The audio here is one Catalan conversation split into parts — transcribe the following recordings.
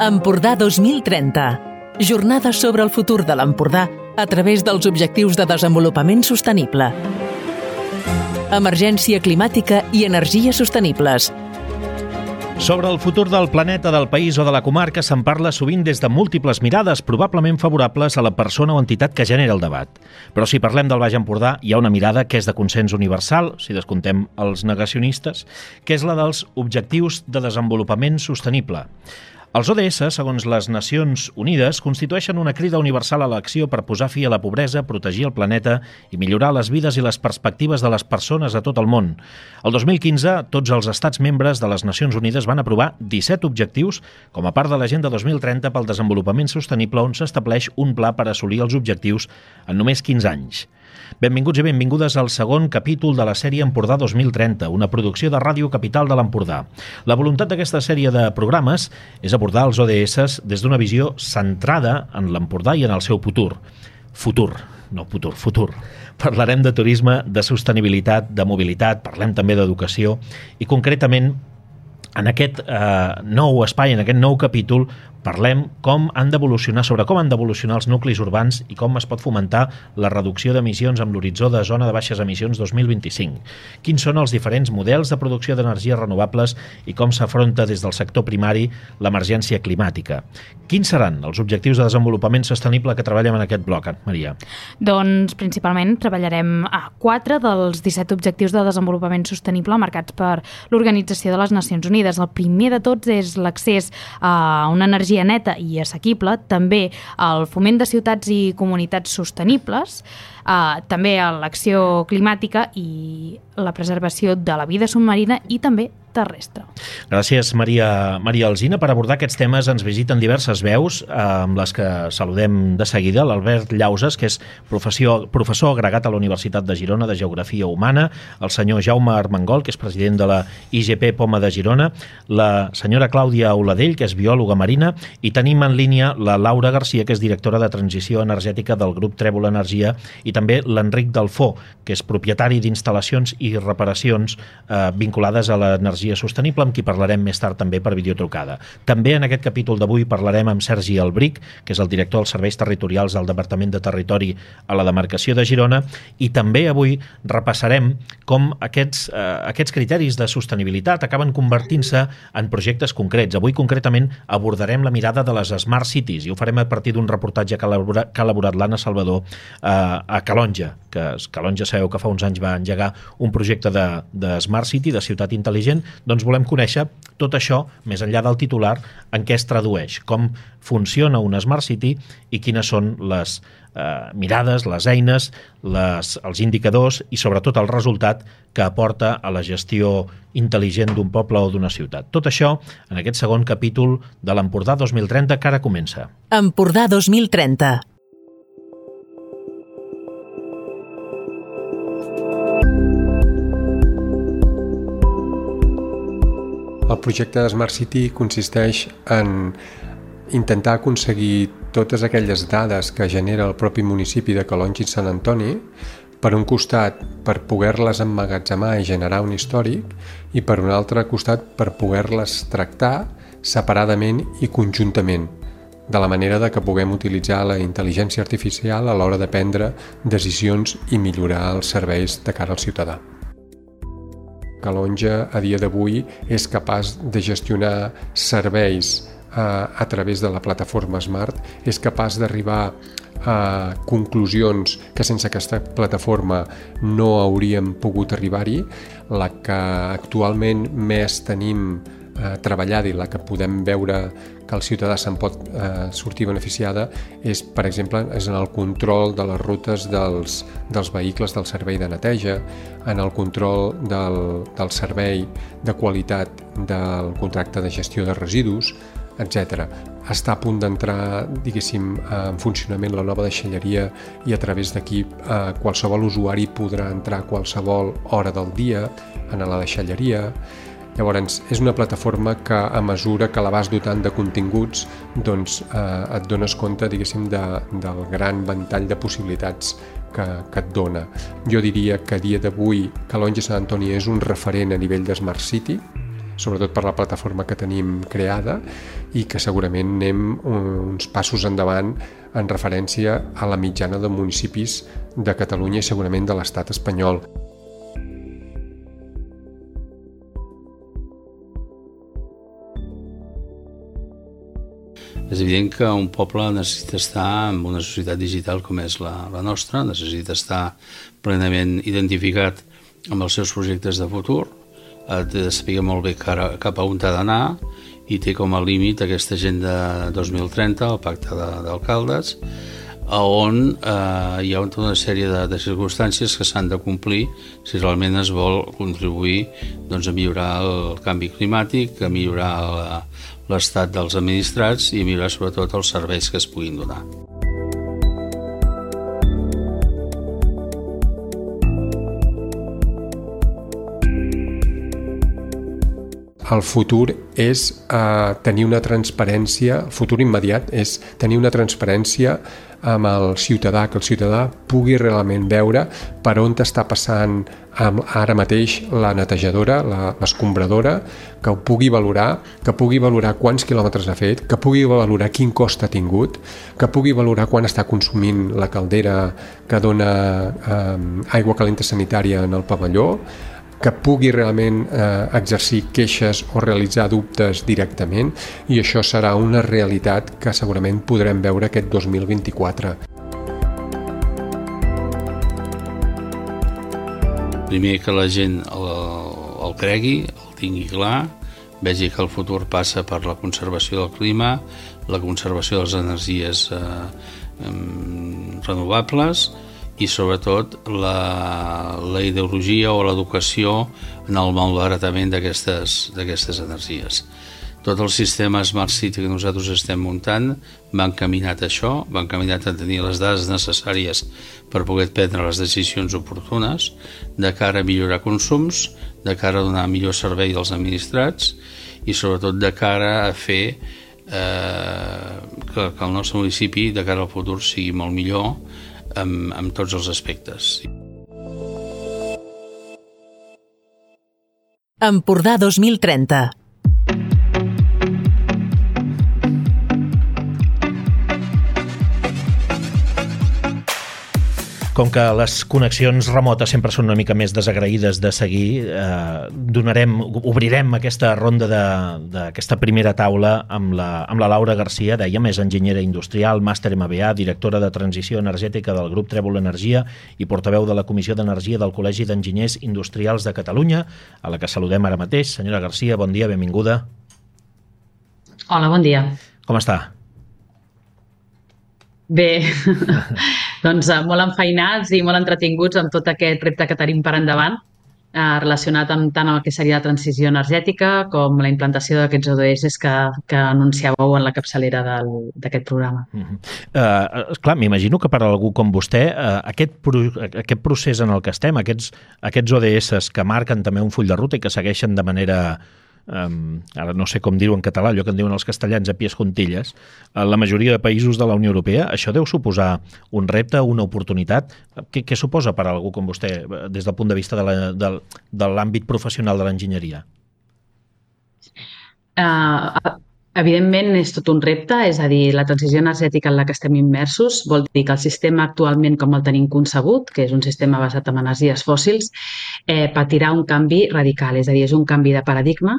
Empordà 2030. Jornades sobre el futur de l'Empordà a través dels Objectius de Desenvolupament Sostenible. Emergència climàtica i energies sostenibles. Sobre el futur del planeta, del país o de la comarca se'n parla sovint des de múltiples mirades, probablement favorables a la persona o entitat que genera el debat. Però si parlem del Baix Empordà, hi ha una mirada que és de consens universal, si descomptem els negacionistes, que és la dels Objectius de Desenvolupament Sostenible. Els ODS, segons les Nacions Unides, constitueixen una crida universal a l'acció per posar fi a la pobresa, protegir el planeta i millorar les vides i les perspectives de les persones a tot el món. El 2015, tots els estats membres de les Nacions Unides van aprovar 17 objectius com a part de l'Agenda 2030 pel desenvolupament sostenible on s'estableix un pla per assolir els objectius en només 15 anys. Benvinguts i benvingudes al segon capítol de la sèrie Empordà 2030, una producció de Ràdio Capital de l'Empordà. La voluntat d'aquesta sèrie de programes és abordar els ODS des d'una visió centrada en l'Empordà i en el seu futur. Futur, no futur, futur. Parlarem de turisme, de sostenibilitat, de mobilitat, parlem també d'educació i concretament en aquest eh, nou espai, en aquest nou capítol, parlem com han d'evolucionar, sobre com han d'evolucionar els nuclis urbans i com es pot fomentar la reducció d'emissions amb l'horitzó de zona de baixes emissions 2025. Quins són els diferents models de producció d'energies renovables i com s'afronta des del sector primari l'emergència climàtica. Quins seran els objectius de desenvolupament sostenible que treballem en aquest bloc, Maria? Doncs principalment treballarem a quatre dels 17 objectius de desenvolupament sostenible marcats per l'Organització de les Nacions Unides. El primer de tots és l'accés a una energia energia neta i assequible, també el foment de ciutats i comunitats sostenibles, eh, també l'acció climàtica i la preservació de la vida submarina i també terrestre. Gràcies, Maria, Maria Alzina. Per abordar aquests temes ens visiten diverses veus, eh, amb les que saludem de seguida. L'Albert Llauses, que és professor, professor agregat a la Universitat de Girona de Geografia Humana, el senyor Jaume Armengol, que és president de la IGP Poma de Girona, la senyora Clàudia Oladell, que és biòloga marina, i tenim en línia la Laura Garcia, que és directora de Transició Energètica del grup Trèvol Energia, i també l'Enric Dalfó, que és propietari d'instal·lacions i reparacions eh, vinculades a l'energia energia sostenible, amb qui parlarem més tard també per videotrucada. També en aquest capítol d'avui parlarem amb Sergi Albric, que és el director dels serveis territorials del Departament de Territori a la demarcació de Girona, i també avui repassarem com aquests, eh, aquests criteris de sostenibilitat acaben convertint-se en projectes concrets. Avui concretament abordarem la mirada de les Smart Cities i ho farem a partir d'un reportatge que ha elaborat, elaborat l'Anna Salvador eh, a Calonja, que Calonja sabeu que fa uns anys va engegar un projecte de, de Smart City, de ciutat intel·ligent, doncs volem conèixer tot això, més enllà del titular, en què es tradueix, com funciona una Smart City i quines són les eh, mirades, les eines, les, els indicadors i sobretot el resultat que aporta a la gestió intel·ligent d'un poble o d'una ciutat. Tot això en aquest segon capítol de l'Empordà 2030 que ara comença. Empordà 2030 El projecte de Smart City consisteix en intentar aconseguir totes aquelles dades que genera el propi municipi de Calonge i Sant Antoni, per un costat per poder-les emmagatzemar i generar un històric i per un altre costat per poder-les tractar separadament i conjuntament, de la manera de que puguem utilitzar la intel·ligència artificial a l'hora de prendre decisions i millorar els serveis de cara al ciutadà. Calonja a dia d'avui és capaç de gestionar serveis a, eh, a través de la plataforma Smart, és capaç d'arribar a conclusions que sense aquesta plataforma no hauríem pogut arribar-hi. La que actualment més tenim eh, treballada i la que podem veure que el ciutadà se'n pot eh, sortir beneficiada és, per exemple, és en el control de les rutes dels, dels vehicles del servei de neteja, en el control del, del servei de qualitat del contracte de gestió de residus, etc. Està a punt d'entrar, diguéssim, en funcionament la nova deixalleria i a través d'aquí eh, qualsevol usuari podrà entrar a qualsevol hora del dia en la deixalleria, Llavors, és una plataforma que a mesura que la vas dotant de continguts doncs, eh, et dones compte, diguéssim, de, del gran ventall de possibilitats que, que et dona. Jo diria que a dia d'avui Calonge Sant Antoni és un referent a nivell de Smart City, sobretot per la plataforma que tenim creada i que segurament anem uns passos endavant en referència a la mitjana de municipis de Catalunya i segurament de l'estat espanyol. És evident que un poble necessita estar en una societat digital com és la, la nostra, necessita estar plenament identificat amb els seus projectes de futur, ha de saber molt bé cara, cap a on ha d'anar i té com a límit aquesta agenda 2030, el pacte d'alcaldes, on eh, hi ha tota una sèrie de, de circumstàncies que s'han de complir si realment es vol contribuir doncs, a millorar el canvi climàtic, a millorar la, l'estat dels administrats i millorar sobretot els serveis que es puguin donar. El futur és eh, tenir una transparència, el futur immediat és tenir una transparència amb el ciutadà, que el ciutadà pugui realment veure per on està passant ara mateix la netejadora, l'escombradora, que ho pugui valorar, que pugui valorar quants quilòmetres ha fet, que pugui valorar quin cost ha tingut, que pugui valorar quan està consumint la caldera que dona eh, aigua calenta sanitària en el pavelló, que pugui realment eh, exercir queixes o realitzar dubtes directament i això serà una realitat que segurament podrem veure aquest 2024. Primer que la gent el, el cregui, el tingui clar, vegi que el futur passa per la conservació del clima, la conservació de les energies eh, renovables, i sobretot la, la ideologia o l'educació en el malbaratament d'aquestes energies. Tot el sistema Smart City que nosaltres estem muntant va encaminat a això, va encaminat a tenir les dades necessàries per poder prendre les decisions oportunes de cara a millorar consums, de cara a donar millor servei als administrats i sobretot de cara a fer eh, que, que el nostre municipi de cara al futur sigui molt millor amb, amb tots els aspectes. Empordà 2030 Com que les connexions remotes sempre són una mica més desagraïdes de seguir, eh, donarem, obrirem aquesta ronda d'aquesta primera taula amb la, amb la Laura Garcia, deia, més enginyera industrial, màster MBA, directora de transició energètica del grup Trèvol Energia i portaveu de la Comissió d'Energia del Col·legi d'Enginyers Industrials de Catalunya, a la que saludem ara mateix. Senyora Garcia, bon dia, benvinguda. Hola, bon dia. Com està? Bé, doncs eh, molt enfeinats i molt entretinguts amb tot aquest repte que tenim per endavant, eh, relacionat amb tant el que seria la transició energètica com la implantació d'aquests ODS que, que anunciàveu en la capçalera d'aquest programa. Uh -huh. uh, clar, m'imagino que per a algú com vostè, uh, aquest, pro, aquest procés en el que estem, aquests, aquests ODS que marquen també un full de ruta i que segueixen de manera um, ara no sé com dir-ho en català, allò que en diuen els castellans a pies juntilles, a la majoria de països de la Unió Europea, això deu suposar un repte, una oportunitat. Què, què suposa per a algú com vostè des del punt de vista de l'àmbit professional de l'enginyeria? Uh, Evidentment és tot un repte, és a dir, la transició energètica en la que estem immersos vol dir que el sistema actualment com el tenim concebut, que és un sistema basat en energies fòssils, eh, patirà un canvi radical, és a dir, és un canvi de paradigma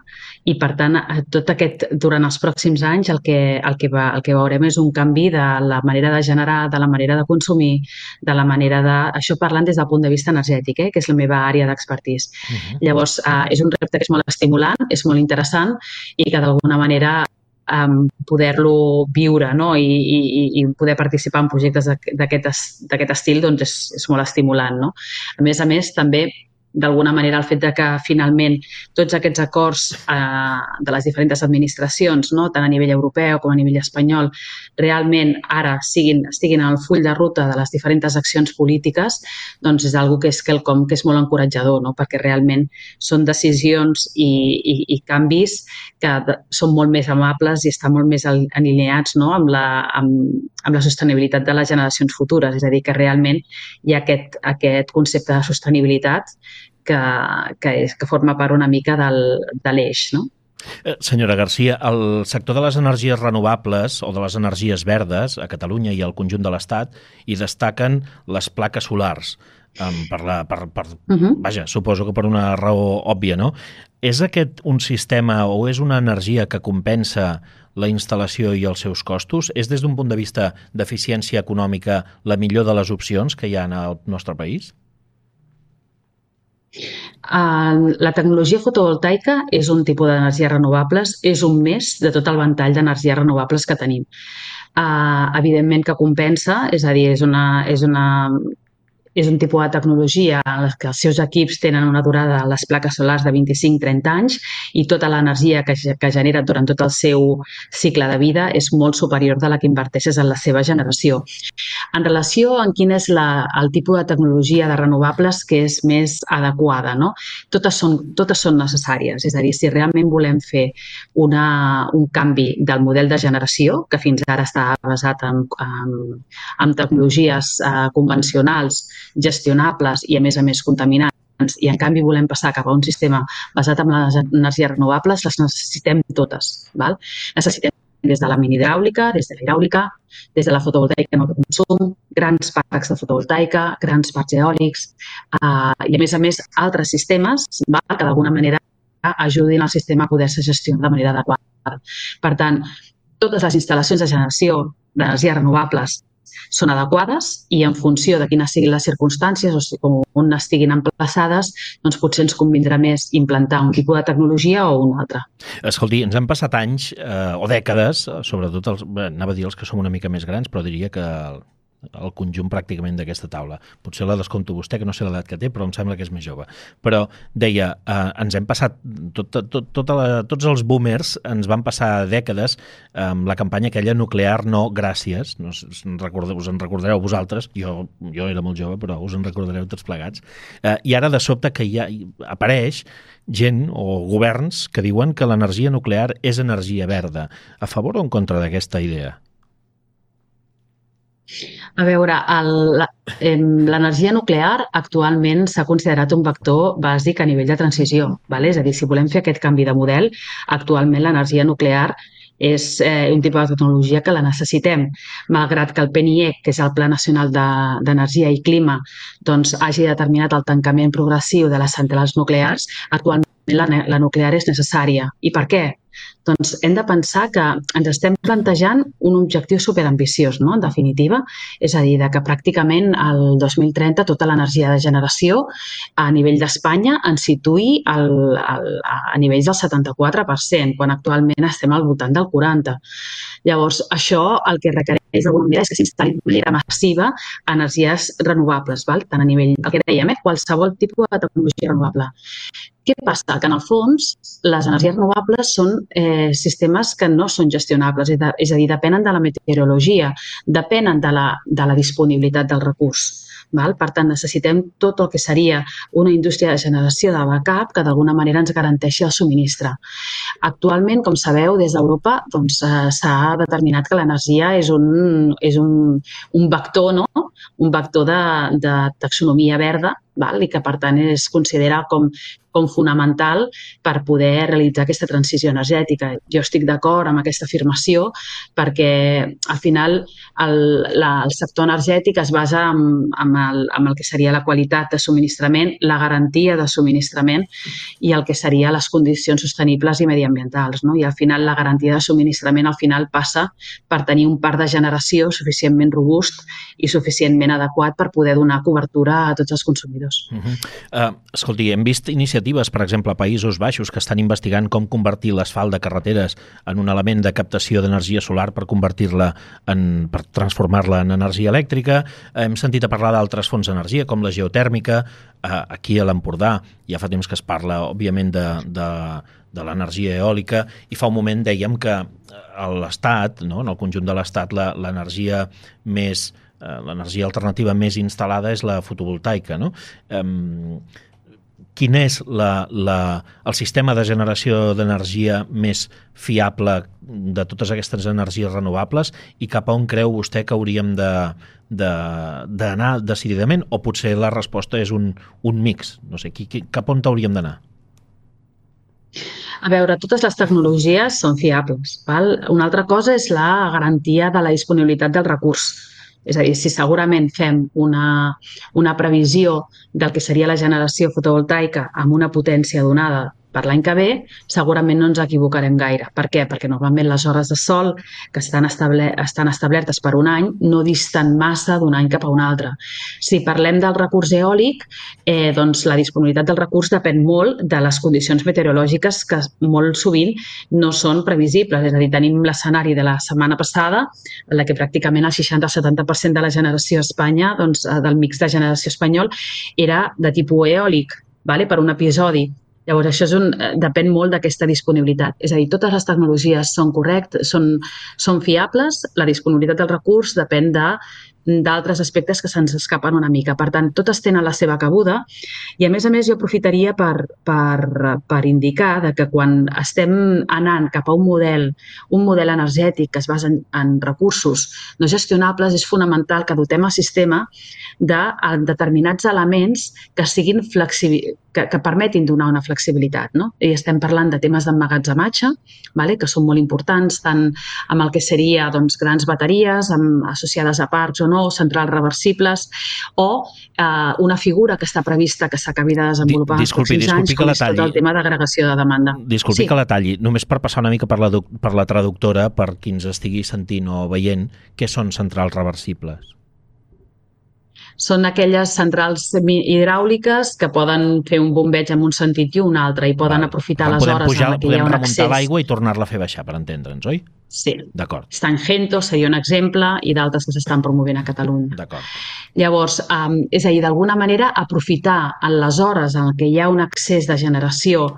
i per tant tot aquest, durant els pròxims anys el que, el que, va, el que veurem és un canvi de la manera de generar, de la manera de consumir, de la manera de... Això parlant des del punt de vista energètic, eh, que és la meva àrea d'expertís. Uh -huh. Llavors, eh, és un repte que és molt estimulant, és molt interessant i que d'alguna manera um, poder-lo viure no? I, i, i poder participar en projectes d'aquest estil doncs és, és molt estimulant. No? A més a més, també d'alguna manera el fet de que finalment tots aquests acords eh, de les diferents administracions, no? tant a nivell europeu com a nivell espanyol, realment ara siguin, estiguin al full de ruta de les diferents accions polítiques, doncs és algo que és quelcom que és molt encoratjador, no? perquè realment són decisions i, i, i canvis que són molt més amables i estan molt més alineats no? amb, la, amb, amb la sostenibilitat de les generacions futures. És a dir, que realment hi ha aquest, aquest concepte de sostenibilitat que, que, és, que forma part una mica del, de l'eix. No? Eh, senyora Garcia, el sector de les energies renovables o de les energies verdes a Catalunya i al conjunt de l'Estat hi destaquen les plaques solars. Um, per la, per, per, uh -huh. Vaja, suposo que per una raó òbvia, no? És aquest un sistema o és una energia que compensa la instal·lació i els seus costos? És des d'un punt de vista d'eficiència econòmica la millor de les opcions que hi ha en el nostre país? La tecnologia fotovoltaica és un tipus d'energies renovables, és un més de tot el ventall d'energies renovables que tenim. Uh, evidentment que compensa, és a dir, és una, és una és un tipus de tecnologia en la que els seus equips tenen una durada a les plaques solars de 25-30 anys i tota l'energia que, que genera durant tot el seu cicle de vida és molt superior de la que inverteixes en la seva generació. En relació amb quin és la, el tipus de tecnologia de renovables que és més adequada, no? totes, són, totes són necessàries. És a dir, si realment volem fer una, un canvi del model de generació, que fins ara està basat en, en, en tecnologies eh, convencionals gestionables i, a més a més, contaminants i, en canvi, volem passar cap a un sistema basat en les energies renovables, les necessitem totes. Val? Necessitem des de la minihidràulica, des de la hidràulica, des de la fotovoltaica en autoconsum, grans parcs de fotovoltaica, grans parcs eòlics eh, i, a més a més, altres sistemes val? que d'alguna manera ajudin al sistema a poder-se gestionar de manera adequada. Per tant, totes les instal·lacions de generació d'energies renovables són adequades i en funció de quines siguin les circumstàncies o sigui, on estiguin emplaçades, doncs potser ens convindrà més implantar un tipus de tecnologia o un altre. Escolti, ens han passat anys eh, o dècades, sobretot els, anava a dir els que som una mica més grans, però diria que el conjunt pràcticament d'aquesta taula. Potser la descompto vostè, que no sé l'edat que té, però em sembla que és més jove. Però deia, eh, ens hem passat, tot, tot, tota la, tots els boomers ens van passar dècades amb la campanya aquella nuclear no gràcies, no recordeu, us en recordareu vosaltres, jo, jo era molt jove, però us en recordareu tots plegats, eh, i ara de sobte que ha, apareix gent o governs que diuen que l'energia nuclear és energia verda. A favor o en contra d'aquesta idea? A veure, l'energia nuclear actualment s'ha considerat un vector bàsic a nivell de transició. Vale? És a dir, si volem fer aquest canvi de model, actualment l'energia nuclear és eh, un tipus de tecnologia que la necessitem. Malgrat que el PNIEC, que és el Pla Nacional d'Energia de, i Clima, doncs, hagi determinat el tancament progressiu de les centrals nuclears, actualment la, la nuclear és necessària. I per què? Doncs hem de pensar que ens estem plantejant un objectiu superambiciós, no? en definitiva. És a dir, de que pràcticament al 2030 tota l'energia de generació a nivell d'Espanya ens situï al, al, a nivells del 74%, quan actualment estem al voltant del 40%. Llavors, això el que requereix d'alguna manera és que s'instal·li de manera massiva energies renovables, val? tant a nivell, el que dèiem, eh? qualsevol tipus de tecnologia renovable. Què passa? Que en el fons les energies renovables són eh, sistemes que no són gestionables, és a dir, depenen de la meteorologia, depenen de la, de la disponibilitat del recurs. Val? Per tant, necessitem tot el que seria una indústria de generació de backup que d'alguna manera ens garanteixi el subministre. Actualment, com sabeu, des d'Europa doncs, eh, s'ha doncs, determinat que l'energia és, un, és un, un vector, no? un vector de, de taxonomia verda val? i que per tant es considera com, com fonamental per poder realitzar aquesta transició energètica. Jo estic d'acord amb aquesta afirmació perquè al final el, la, el sector energètic es basa en, en, el, en el que seria la qualitat de subministrament, la garantia de subministrament i el que seria les condicions sostenibles i mediambientals. No? I al final la garantia de subministrament al final passa per tenir un parc de generació suficientment robust i suficientment adequat per poder donar cobertura a tots els consumidors. Uh -huh. uh, escolti, hem vist iniciatives, per exemple, a Països Baixos, que estan investigant com convertir l'asfalt de carreteres en un element de captació d'energia solar per convertir-la en, per transformar-la en energia elèctrica. Hem sentit a parlar d'altres fonts d'energia, com la geotèrmica, uh, aquí a l'Empordà. Ja fa temps que es parla, òbviament, de, de, de l'energia eòlica i fa un moment dèiem que a l'Estat, no, en el conjunt de l'Estat, l'energia més eh, l'energia alternativa més instal·lada és la fotovoltaica. No? Um, quin és la, la, el sistema de generació d'energia més fiable de totes aquestes energies renovables i cap a on creu vostè que hauríem d'anar de, de, decididament o potser la resposta és un, un mix? No sé, qui, qui, cap on hauríem d'anar? A veure, totes les tecnologies són fiables. Val? Una altra cosa és la garantia de la disponibilitat del recurs. És a dir, si segurament fem una, una previsió del que seria la generació fotovoltaica amb una potència donada per l'any que ve segurament no ens equivocarem gaire. Per què? Perquè normalment les hores de sol que estan, estable, estan establertes per un any no disten massa d'un any cap a un altre. Si parlem del recurs eòlic, eh, doncs la disponibilitat del recurs depèn molt de les condicions meteorològiques que molt sovint no són previsibles. És a dir, tenim l'escenari de la setmana passada en la que pràcticament el 60-70% de la generació a Espanya, doncs, eh, del mix de generació espanyol, era de tipus eòlic, vale? per un episodi Llavors, això és un, eh, depèn molt d'aquesta disponibilitat. És a dir, totes les tecnologies són correctes, són, són fiables, la disponibilitat del recurs depèn de d'altres aspectes que se'ns escapen una mica. Per tant, totes tenen la seva cabuda i, a més a més, jo aprofitaria per, per, per indicar de que quan estem anant cap a un model, un model energètic que es basa en, en recursos no gestionables, és fonamental que dotem el sistema de, de determinats elements que siguin flexibles, que, que permetin donar una flexibilitat. No? I estem parlant de temes d'emmagatzematge, vale? que són molt importants, tant amb el que seria doncs, grans bateries amb, associades a parcs o no, centrals reversibles, o eh, una figura que està prevista que s'acabi de desenvolupar disculpi, en disculpi anys, com és tot el tema d'agregació de demanda. Disculpi sí. que la talli, només per passar una mica per la, per la traductora, per qui ens estigui sentint o veient, què són centrals reversibles? Són aquelles centrals hidràuliques que poden fer un bombeig en un sentit i un altre i poden Val. aprofitar les hores pujar, en què hi ha un accés. Podem remuntar l'aigua i tornar-la a fer baixar, per entendre'ns, oi? Sí. D'acord. Stangento seria un exemple i d'altres que s'estan promovent a Catalunya. D'acord. Llavors, um, és a dir, d'alguna manera aprofitar en les hores en què hi ha un accés de generació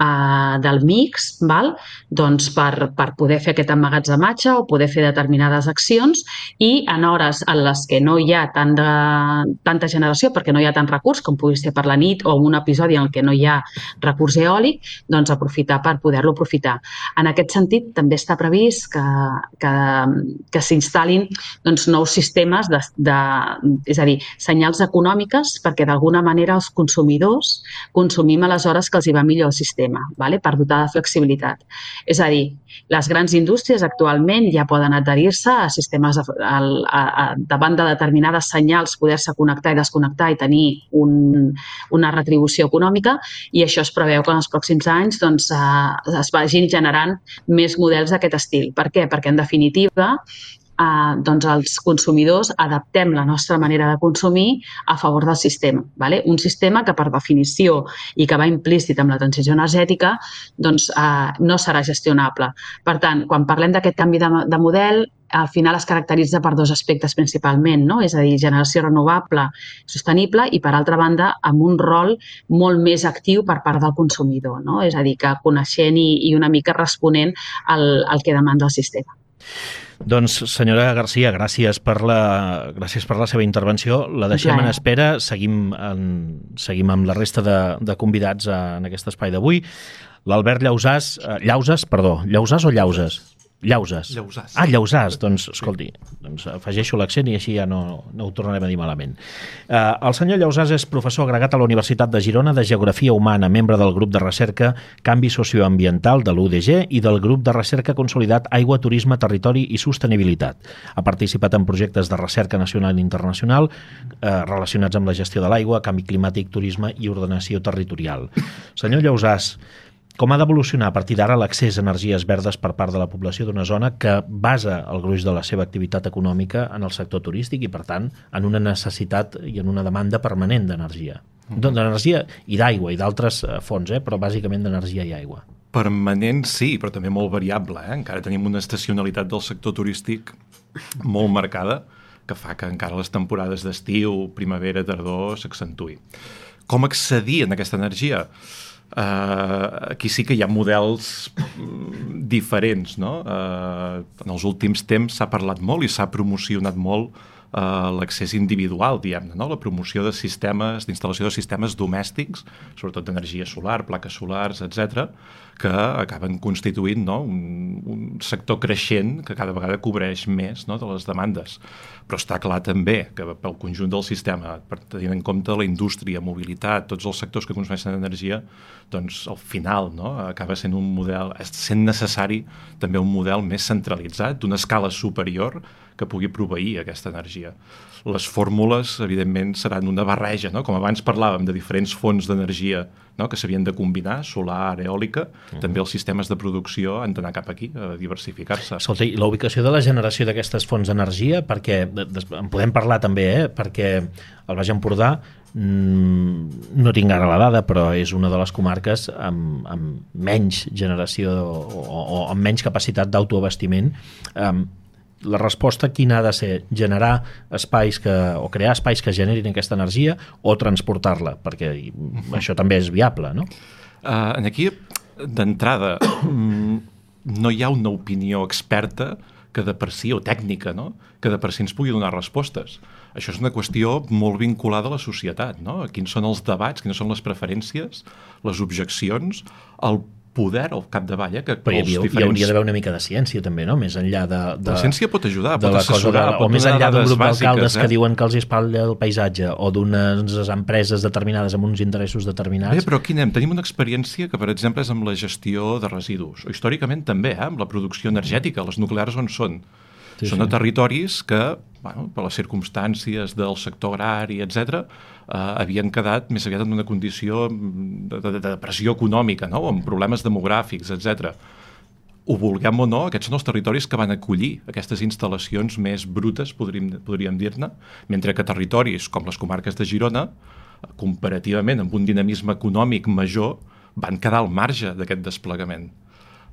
uh, del mix, val? doncs per, per poder fer aquest emmagatzematge o poder fer determinades accions i en hores en les que no hi ha tant de, tanta generació perquè no hi ha tant recurs com pugui ser per la nit o un episodi en què no hi ha recurs eòlic, doncs aprofitar per poder-lo aprofitar. En aquest sentit, també està previst que, que, que s'instal·lin doncs, nous sistemes de, de, és a dir, senyals econòmiques perquè d'alguna manera els consumidors consumim a les hores que els hi va millor el sistema, vale? per dotar de flexibilitat. És a dir, les grans indústries actualment ja poden adherir-se a sistemes de, a, a, a, davant de determinades senyals, poder-se connectar i desconnectar i tenir un, una retribució econòmica i això es preveu que en els pròxims anys doncs, eh, es vagin generant més models d'aquest estil. Per què? Perquè, en definitiva, eh, doncs els consumidors adaptem la nostra manera de consumir a favor del sistema. Vale? Un sistema que, per definició, i que va implícit amb la transició energètica, doncs, eh, no serà gestionable. Per tant, quan parlem d'aquest canvi de, de model, al final es caracteritza per dos aspectes principalment, no? és a dir, generació renovable, sostenible i, per altra banda, amb un rol molt més actiu per part del consumidor, no? és a dir, que coneixent i, i una mica responent al, al que demanda el sistema. Doncs, senyora Garcia, gràcies per la, gràcies per la seva intervenció. La deixem en espera. Seguim, en, seguim amb la resta de, de convidats en aquest espai d'avui. L'Albert Llausàs, eh, Llausàs, perdó, Llausàs o Llauses? Llausàs. Llausàs. Ah, Llausàs. Doncs, escolti, doncs afegeixo l'accent i així ja no, no ho tornarem a dir malament. Eh, el senyor Llausàs és professor agregat a la Universitat de Girona de Geografia Humana, membre del grup de recerca Canvi Socioambiental de l'UDG i del grup de recerca consolidat Aigua, Turisme, Territori i Sostenibilitat. Ha participat en projectes de recerca nacional i internacional eh, relacionats amb la gestió de l'aigua, canvi climàtic, turisme i ordenació territorial. Senyor Llausàs, com ha d'evolucionar a partir d'ara l'accés a energies verdes per part de la població d'una zona que basa el gruix de la seva activitat econòmica en el sector turístic i, per tant, en una necessitat i en una demanda permanent d'energia? Mm -hmm. D'energia i d'aigua i d'altres eh, fonts, eh? però bàsicament d'energia i aigua. Permanent sí, però també molt variable. Eh? Encara tenim una estacionalitat del sector turístic molt marcada que fa que encara les temporades d'estiu, primavera, tardor s'accentui. Com accedir a aquesta energia? Uh, aquí sí que hi ha models diferents, no? Uh, en els últims temps s'ha parlat molt i s'ha promocionat molt eh, l'accés individual, diguem-ne, no? la promoció de sistemes, d'instal·lació de sistemes domèstics, sobretot d'energia solar, plaques solars, etc, que acaben constituint no? un, un sector creixent que cada vegada cobreix més no? de les demandes. Però està clar també que pel conjunt del sistema, per tenir en compte la indústria, mobilitat, tots els sectors que consumeixen energia, doncs al final no? acaba sent un model, sent necessari també un model més centralitzat, d'una escala superior que pugui proveir aquesta energia. Les fórmules, evidentment, seran una barreja, no? com abans parlàvem de diferents fonts d'energia no? que s'havien de combinar, solar, eòlica, uh -huh. també els sistemes de producció han d'anar cap aquí, a diversificar-se. Escolta, i la ubicació de la generació d'aquestes fonts d'energia, perquè en podem parlar també, eh? perquè el Baix Empordà mm, no tinc ara la dada, però és una de les comarques amb, amb menys generació o, o amb menys capacitat d'autoabastiment. Um, la resposta quina ha de ser? Generar espais que, o crear espais que generin aquesta energia o transportar-la? Perquè això també és viable, no? Uh, aquí, d'entrada, no hi ha una opinió experta que de per si, o tècnica, no? que de per si ens pugui donar respostes. Això és una qüestió molt vinculada a la societat, no? Quins són els debats, quines són les preferències, les objeccions, el poder al capdavall, eh? que Però hi, havia, diferents... hi hauria d'haver una mica de ciència també, no? Més enllà de... de la ciència pot ajudar, pot assessorar, de, pot O més enllà d'un grup d'alcaldes eh? que diuen que els espatlla el paisatge o d'unes empreses determinades amb uns interessos determinats... Bé, però aquí anem. Tenim una experiència que, per exemple, és amb la gestió de residus. O històricament també, eh? amb la producció energètica. Les nuclears on són? Sí, són sí. a territoris que, bueno, per les circumstàncies del sector agrari, etc, eh, havien quedat més aviat en una condició de, de, de depressió econòmica, no? amb problemes demogràfics, etc. Ho vulguem o no, aquests són els territoris que van acollir aquestes instal·lacions més brutes, podríem, podríem dir-ne, mentre que territoris com les comarques de Girona, comparativament amb un dinamisme econòmic major, van quedar al marge d'aquest desplegament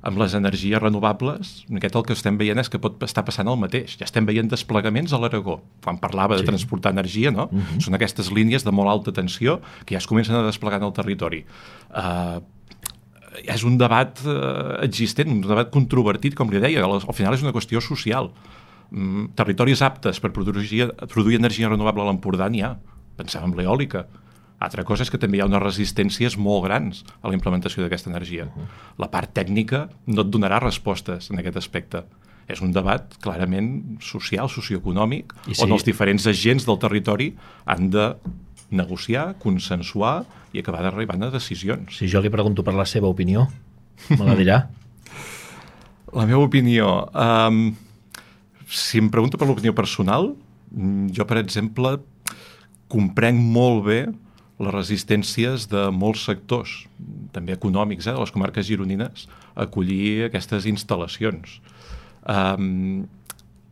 amb les energies renovables, aquest el que estem veient és que pot estar passant el mateix. Ja estem veient desplegaments a l'Aragó. Quan parlava sí. de transportar energia, no? Uh mhm. -huh. Són aquestes línies de molt alta tensió que ja es comencen a desplegar en el territori. Uh, és un debat uh, existent, un debat controvertit, com li deia. Al, al final és una qüestió social. Mm, territoris aptes per produir, produir energia renovable a l'Empordà n'hi ha. Pensàvem en l'eòlica altra cosa és que també hi ha unes resistències molt grans a la implementació d'aquesta energia. Uh -huh. La part tècnica no et donarà respostes en aquest aspecte. És un debat clarament social, socioeconòmic, I sí. on els diferents agents del territori han de negociar, consensuar i acabar d'arribar a decisions. Si jo li pregunto per la seva opinió, me la dirà? la meva opinió... Um, si em pregunto per l'opinió personal, mm, jo, per exemple, comprenc molt bé les resistències de molts sectors, també econòmics, eh, de les comarques gironines, a acollir aquestes instal·lacions. Um,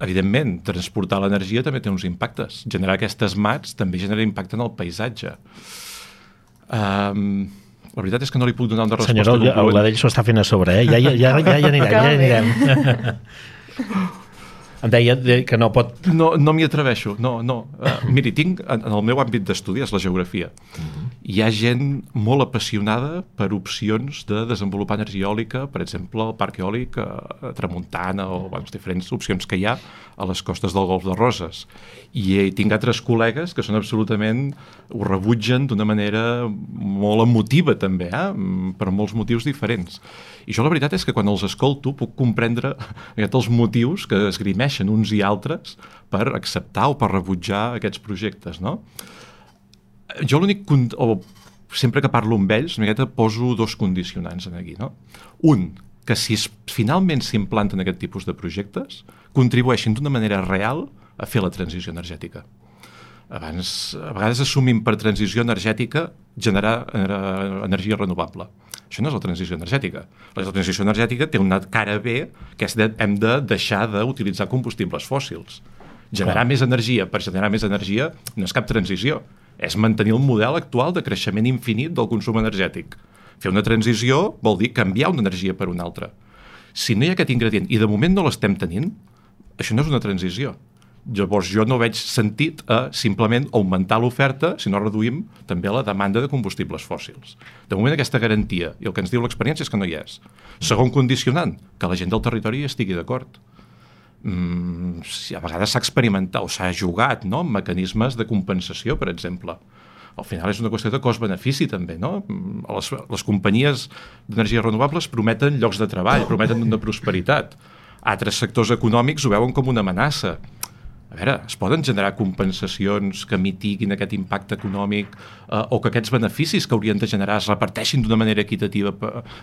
evidentment, transportar l'energia també té uns impactes. Generar aquestes mats també genera impacte en el paisatge. Um, la veritat és que no li puc donar una resposta Senyora, el, el Ladell s'ho està fent a sobre, eh? Ja, ja, ja, ja, ja anirem, ja anirem. Em deia que no pot... No, no m'hi atreveixo, no, no. Uh, miri, tinc, en, el meu àmbit d'estudi, és la geografia, uh mhm. Hi ha gent molt apassionada per opcions de desenvolupar energia eòlica, per exemple, el parc eòlic a, a Tramuntana o bueno, les diferents opcions que hi ha a les costes del Golf de Roses. I tinc altres col·legues que són absolutament... ho rebutgen d'una manera molt emotiva, també, eh? per molts motius diferents. I jo la veritat és que quan els escolto puc comprendre els motius que esgrimeixen uns i altres per acceptar o per rebutjar aquests projectes, no? Jo l'únic... o sempre que parlo amb ells, una miqueta poso dos condicionants en aquí, no? Un, que si es, finalment s'implanten aquest tipus de projectes, contribueixin d'una manera real a fer la transició energètica. Abans, a vegades assumim per transició energètica generar eh, energia renovable. Això no és la transició energètica. La transició energètica té una cara B, que és de, hem de deixar d'utilitzar combustibles fòssils. Generar Clar. més energia per generar més energia no és cap transició, és mantenir el model actual de creixement infinit del consum energètic. Fer una transició vol dir canviar una energia per una altra. Si no hi ha aquest ingredient, i de moment no l'estem tenint, això no és una transició. Llavors jo no veig sentit a simplement augmentar l'oferta si no reduïm també la demanda de combustibles fòssils. De moment aquesta garantia, i el que ens diu l'experiència és que no hi és. Segon condicionant, que la gent del territori estigui d'acord. Mm, a vegades s'ha experimentat o s'ha jugat no? amb mecanismes de compensació, per exemple. Al final és una qüestió de cost-benefici també, no? Les, les companyies d'energies renovables prometen llocs de treball, prometen una prosperitat. Altres sectors econòmics ho veuen com una amenaça a veure, es poden generar compensacions que mitiguin aquest impacte econòmic eh, o que aquests beneficis que haurien de generar es reparteixin d'una manera equitativa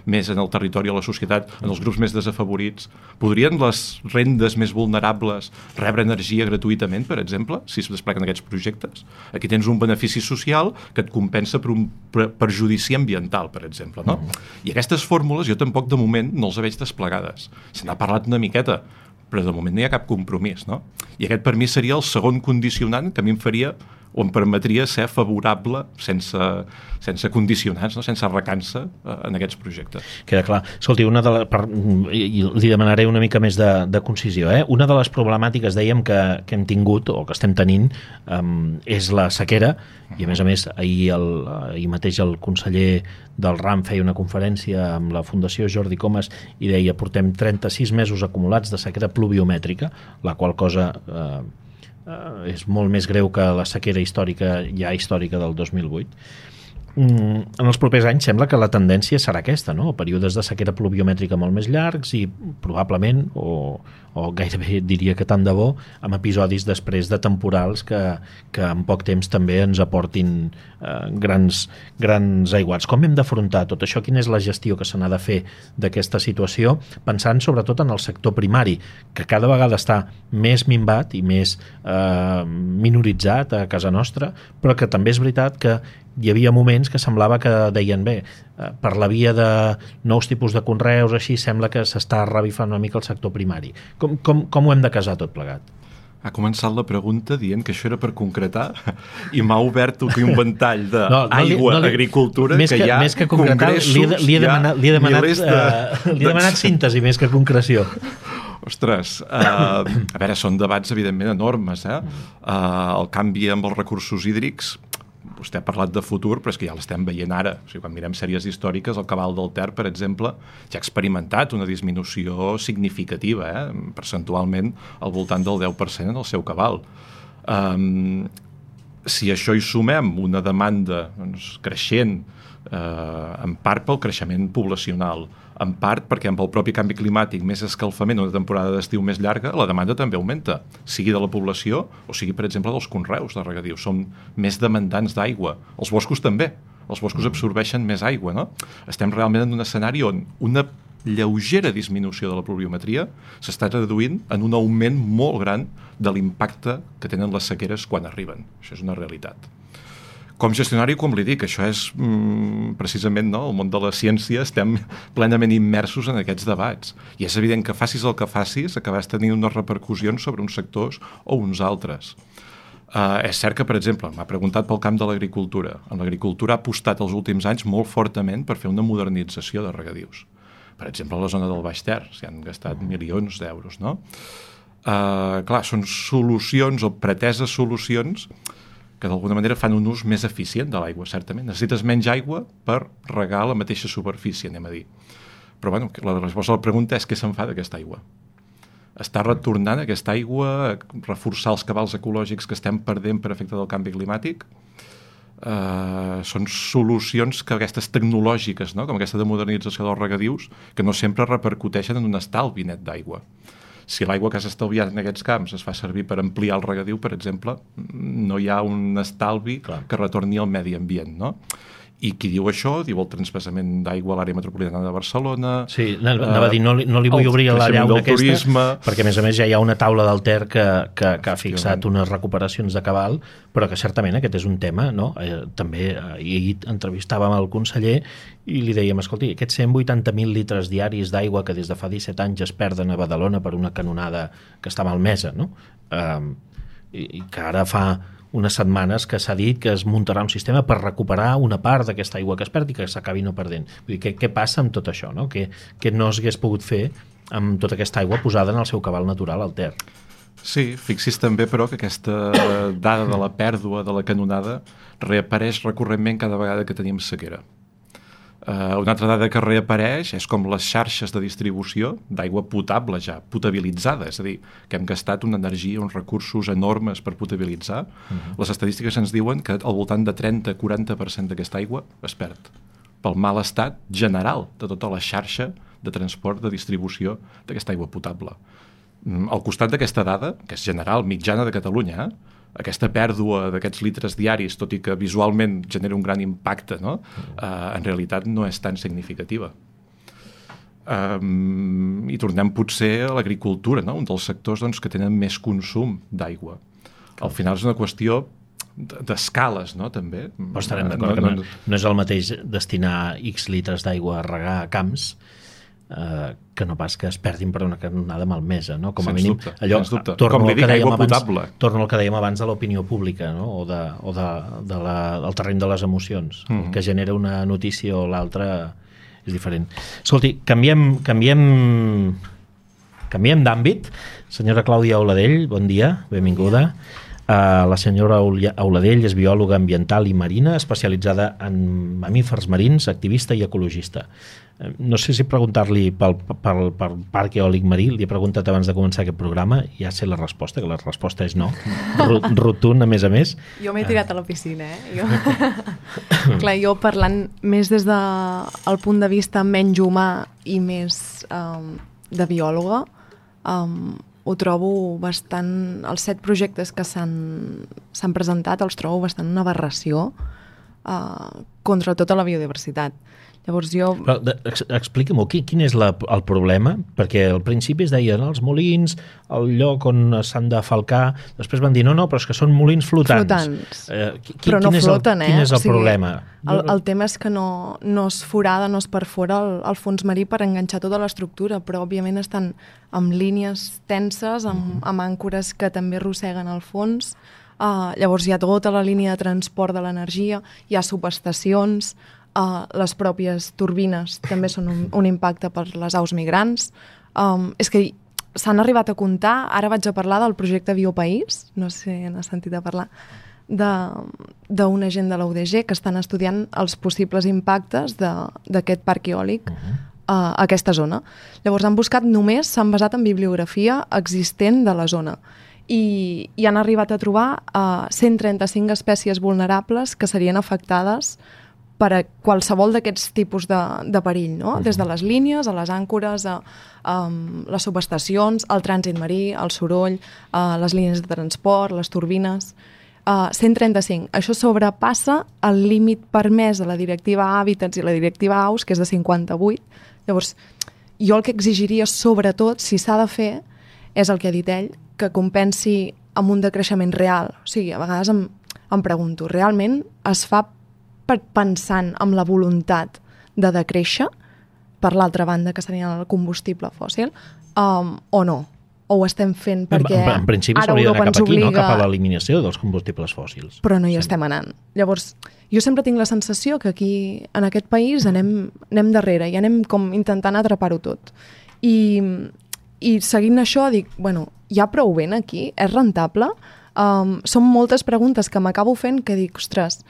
més en el territori o la societat, en els grups més desafavorits. Podrien les rendes més vulnerables rebre energia gratuïtament, per exemple, si es despleguen aquests projectes? Aquí tens un benefici social que et compensa per un perjudici ambiental, per exemple. No? Mm. I aquestes fórmules jo tampoc de moment no els veig desplegades. Se n'ha parlat una miqueta, però de moment no hi ha cap compromís, no? I aquest per mi seria el segon condicionant que a mi em faria o em permetria ser favorable sense, sense condicionants, no? sense recança eh, en aquests projectes. Queda clar. Escolti, una de la, per, li demanaré una mica més de, de concisió. Eh? Una de les problemàtiques, dèiem, que, que hem tingut o que estem tenint um, és la sequera i, a més a més, ahir, el, ahir mateix el conseller del RAM feia una conferència amb la Fundació Jordi Comas i deia portem 36 mesos acumulats de sequera pluviomètrica, la qual cosa eh, eh, és molt més greu que la sequera històrica ja històrica del 2008 Mm, en els propers anys sembla que la tendència serà aquesta, no? períodes de sequera pluviomètrica molt més llargs i probablement, o, o gairebé diria que tant de bo, amb episodis després de temporals que, que en poc temps també ens aportin eh, grans, grans aiguats. Com hem d'afrontar tot això? Quina és la gestió que se n'ha de fer d'aquesta situació? Pensant sobretot en el sector primari, que cada vegada està més minvat i més eh, minoritzat a casa nostra, però que també és veritat que hi havia moments que semblava que deien bé, eh, per la via de nous tipus de conreus, així sembla que s'està revifant una mica el sector primari. Com, com, com ho hem de casar tot plegat? Ha començat la pregunta dient que això era per concretar i m'ha obert aquí un ventall d'aigua, no, no no agricultura, més que, que hi ha més que concretar, li, he, li he demanat, li he demanat, de, uh, li he demanat síntesi més que concreció. Ostres, uh, a veure, són debats evidentment enormes. Eh? Uh, el canvi amb els recursos hídrics vostè ha parlat de futur, però és que ja l'estem veient ara. O sigui, quan mirem sèries històriques, el cabal del Ter, per exemple, ja ha experimentat una disminució significativa, eh? percentualment al voltant del 10% en el seu cabal. Um, si això hi sumem una demanda doncs, creixent, eh, en part pel creixement poblacional, en part perquè amb el propi canvi climàtic, més escalfament, una temporada d'estiu més llarga, la demanda també augmenta, sigui de la població o sigui, per exemple, dels conreus de regadiu. Som més demandants d'aigua. Els boscos també. Els boscos mm. absorbeixen més aigua, no? Estem realment en un escenari on una lleugera disminució de la pluviometria s'està reduint en un augment molt gran de l'impacte que tenen les sequeres quan arriben. Això és una realitat. Com gestionari, com li dic, això és mm, precisament no, el món de la ciència, estem plenament immersos en aquests debats. I és evident que facis el que facis, acabes tenint unes repercussions sobre uns sectors o uns altres. Uh, és cert que, per exemple, m'ha preguntat pel camp de l'agricultura. En l'agricultura ha apostat els últims anys molt fortament per fer una modernització de regadius. Per exemple, a la zona del Baix Ter s'hi han gastat milions d'euros, no? Uh, clar, són solucions o preteses solucions que d'alguna manera fan un ús més eficient de l'aigua, certament. Necessites menys aigua per regar la mateixa superfície, anem a dir. Però bueno, la resposta a la pregunta és què se'n fa d'aquesta aigua? Està retornant aquesta aigua reforçar els cabals ecològics que estem perdent per efecte del canvi climàtic? Uh, són solucions que aquestes tecnològiques, no? com aquesta de modernització dels regadius, que no sempre repercuteixen en un estalvi net d'aigua si l'aigua que s'ha estalviat en aquests camps es fa servir per ampliar el regadiu, per exemple, no hi ha un estalvi Clar. que retorni al medi ambient, no? I qui diu això, diu el transpassament d'aigua a l'àrea metropolitana de Barcelona... Sí, anava a dir, no li, no li vull obrir la llauna aquesta, turisme. perquè a més a més ja hi ha una taula del Ter que, que, que ha fixat unes recuperacions de cabal, però que certament aquest és un tema, no? Eh, també eh, ahir entrevistàvem el conseller i li dèiem, escolti, aquests 180.000 litres diaris d'aigua que des de fa 17 anys es perden a Badalona per una canonada que està malmesa, no? Eh, i, i que ara fa unes setmanes que s'ha dit que es muntarà un sistema per recuperar una part d'aquesta aigua que es perd i que s'acabi no perdent. Vull dir, què, què passa amb tot això? No? Què, què no s'hagués pogut fer amb tota aquesta aigua posada en el seu cabal natural al Ter? Sí, fixis també, però, que aquesta dada de la pèrdua de la canonada reapareix recurrentment cada vegada que tenim sequera. Uh, una altra dada que reapareix és com les xarxes de distribució d'aigua potable ja, potabilitzada, és a dir, que hem gastat una energia, uns recursos enormes per potabilitzar. Uh -huh. Les estadístiques ens diuen que al voltant de 30-40% d'aquesta aigua es perd pel mal estat general de tota la xarxa de transport de distribució d'aquesta aigua potable. Mm, al costat d'aquesta dada, que és general, mitjana de Catalunya, eh, aquesta pèrdua d'aquests litres diaris, tot i que visualment genera un gran impacte, no? uh, en realitat no és tan significativa. Um, I tornem potser a l'agricultura, no? un dels sectors doncs, que tenen més consum d'aigua. Al final és una qüestió d'escales, no?, també. Però estarem d'acord no, no, no, no és el mateix destinar X litres d'aigua a regar camps eh, que no pas que es perdin per una canonada malmesa, no? Com a sens mínim, dubte, allò, dubte. torno Com li que dic, dèiem aigua abans, potable. torno al que dèiem abans de l'opinió pública, no? O, de, o de, de la, del terreny de les emocions. Mm. -hmm. que genera una notícia o l'altra és diferent. Escolti, canviem, canviem, canviem d'àmbit. Senyora Clàudia Auladell, bon dia, benvinguda. Uh, la senyora Auladell és biòloga ambiental i marina, especialitzada en mamífers marins, activista i ecologista. No sé si preguntar-li pel, pel, pel parc eòlic marí, li he preguntat abans de començar aquest programa, i ja sé la resposta, que la resposta és no, rotund a més a més. Jo m'he tirat a la piscina, eh? Jo... Clar, jo parlant més des del de, punt de vista menys humà i més um, de biòloga, um, ho trobo bastant... Els set projectes que s'han s'han presentat els trobo bastant una aberració uh, contra tota la biodiversitat. Llavors jo... Explica-m'ho, quin, quin és la, el problema? Perquè al principi es deien els molins, el lloc on s'han de falcar, després van dir no, no, però és que són molins flotants. Flotants. Eh, qui, però no quin floten, és el, eh? Quin és el O sigui, problema? El, el tema és que no, no es forada, no es perfora el, el fons marí per enganxar tota l'estructura, però òbviament estan amb línies tenses, amb, amb àncores que també arrosseguen el fons. Uh, llavors hi ha tota la línia de transport de l'energia, hi ha subestacions, uh, les pròpies turbines també són un, un impacte per les aus migrants. Um, és que s'han arribat a comptar, ara vaig a parlar del projecte Biopaís, no sé si n'has sentit a parlar, d'una gent de la UDG que estan estudiant els possibles impactes d'aquest parc eòlic uh -huh. a aquesta zona. Llavors han buscat només, s'han basat en bibliografia existent de la zona i, i han arribat a trobar uh, 135 espècies vulnerables que serien afectades per a qualsevol d'aquests tipus de, de perill, no? -huh. des de les línies a les àncores, a, a um, les subestacions, el trànsit marí, el soroll, a les línies de transport, les turbines... Uh, 135. Això sobrepassa el límit permès de la directiva Hàbitats i la directiva AUS, que és de 58. Llavors, jo el que exigiria, sobretot, si s'ha de fer, és el que ha dit ell, que compensi amb un decreixement real. O sigui, a vegades em, em pregunto, realment es fa pensant amb la voluntat de decréixer, per l'altra banda, que seria el combustible fòssil, um, o no? O ho estem fent perquè en, en principi ara Europa d'anar ens cap aquí, no? obliga... cap a l'eliminació dels combustibles fòssils. Però no hi estem anant. Llavors, jo sempre tinc la sensació que aquí, en aquest país, anem, anem darrere i anem com intentant atrapar-ho tot. I, I seguint això, dic, bueno, hi ha prou vent aquí? És rentable? Um, són moltes preguntes que m'acabo fent que dic, ostres,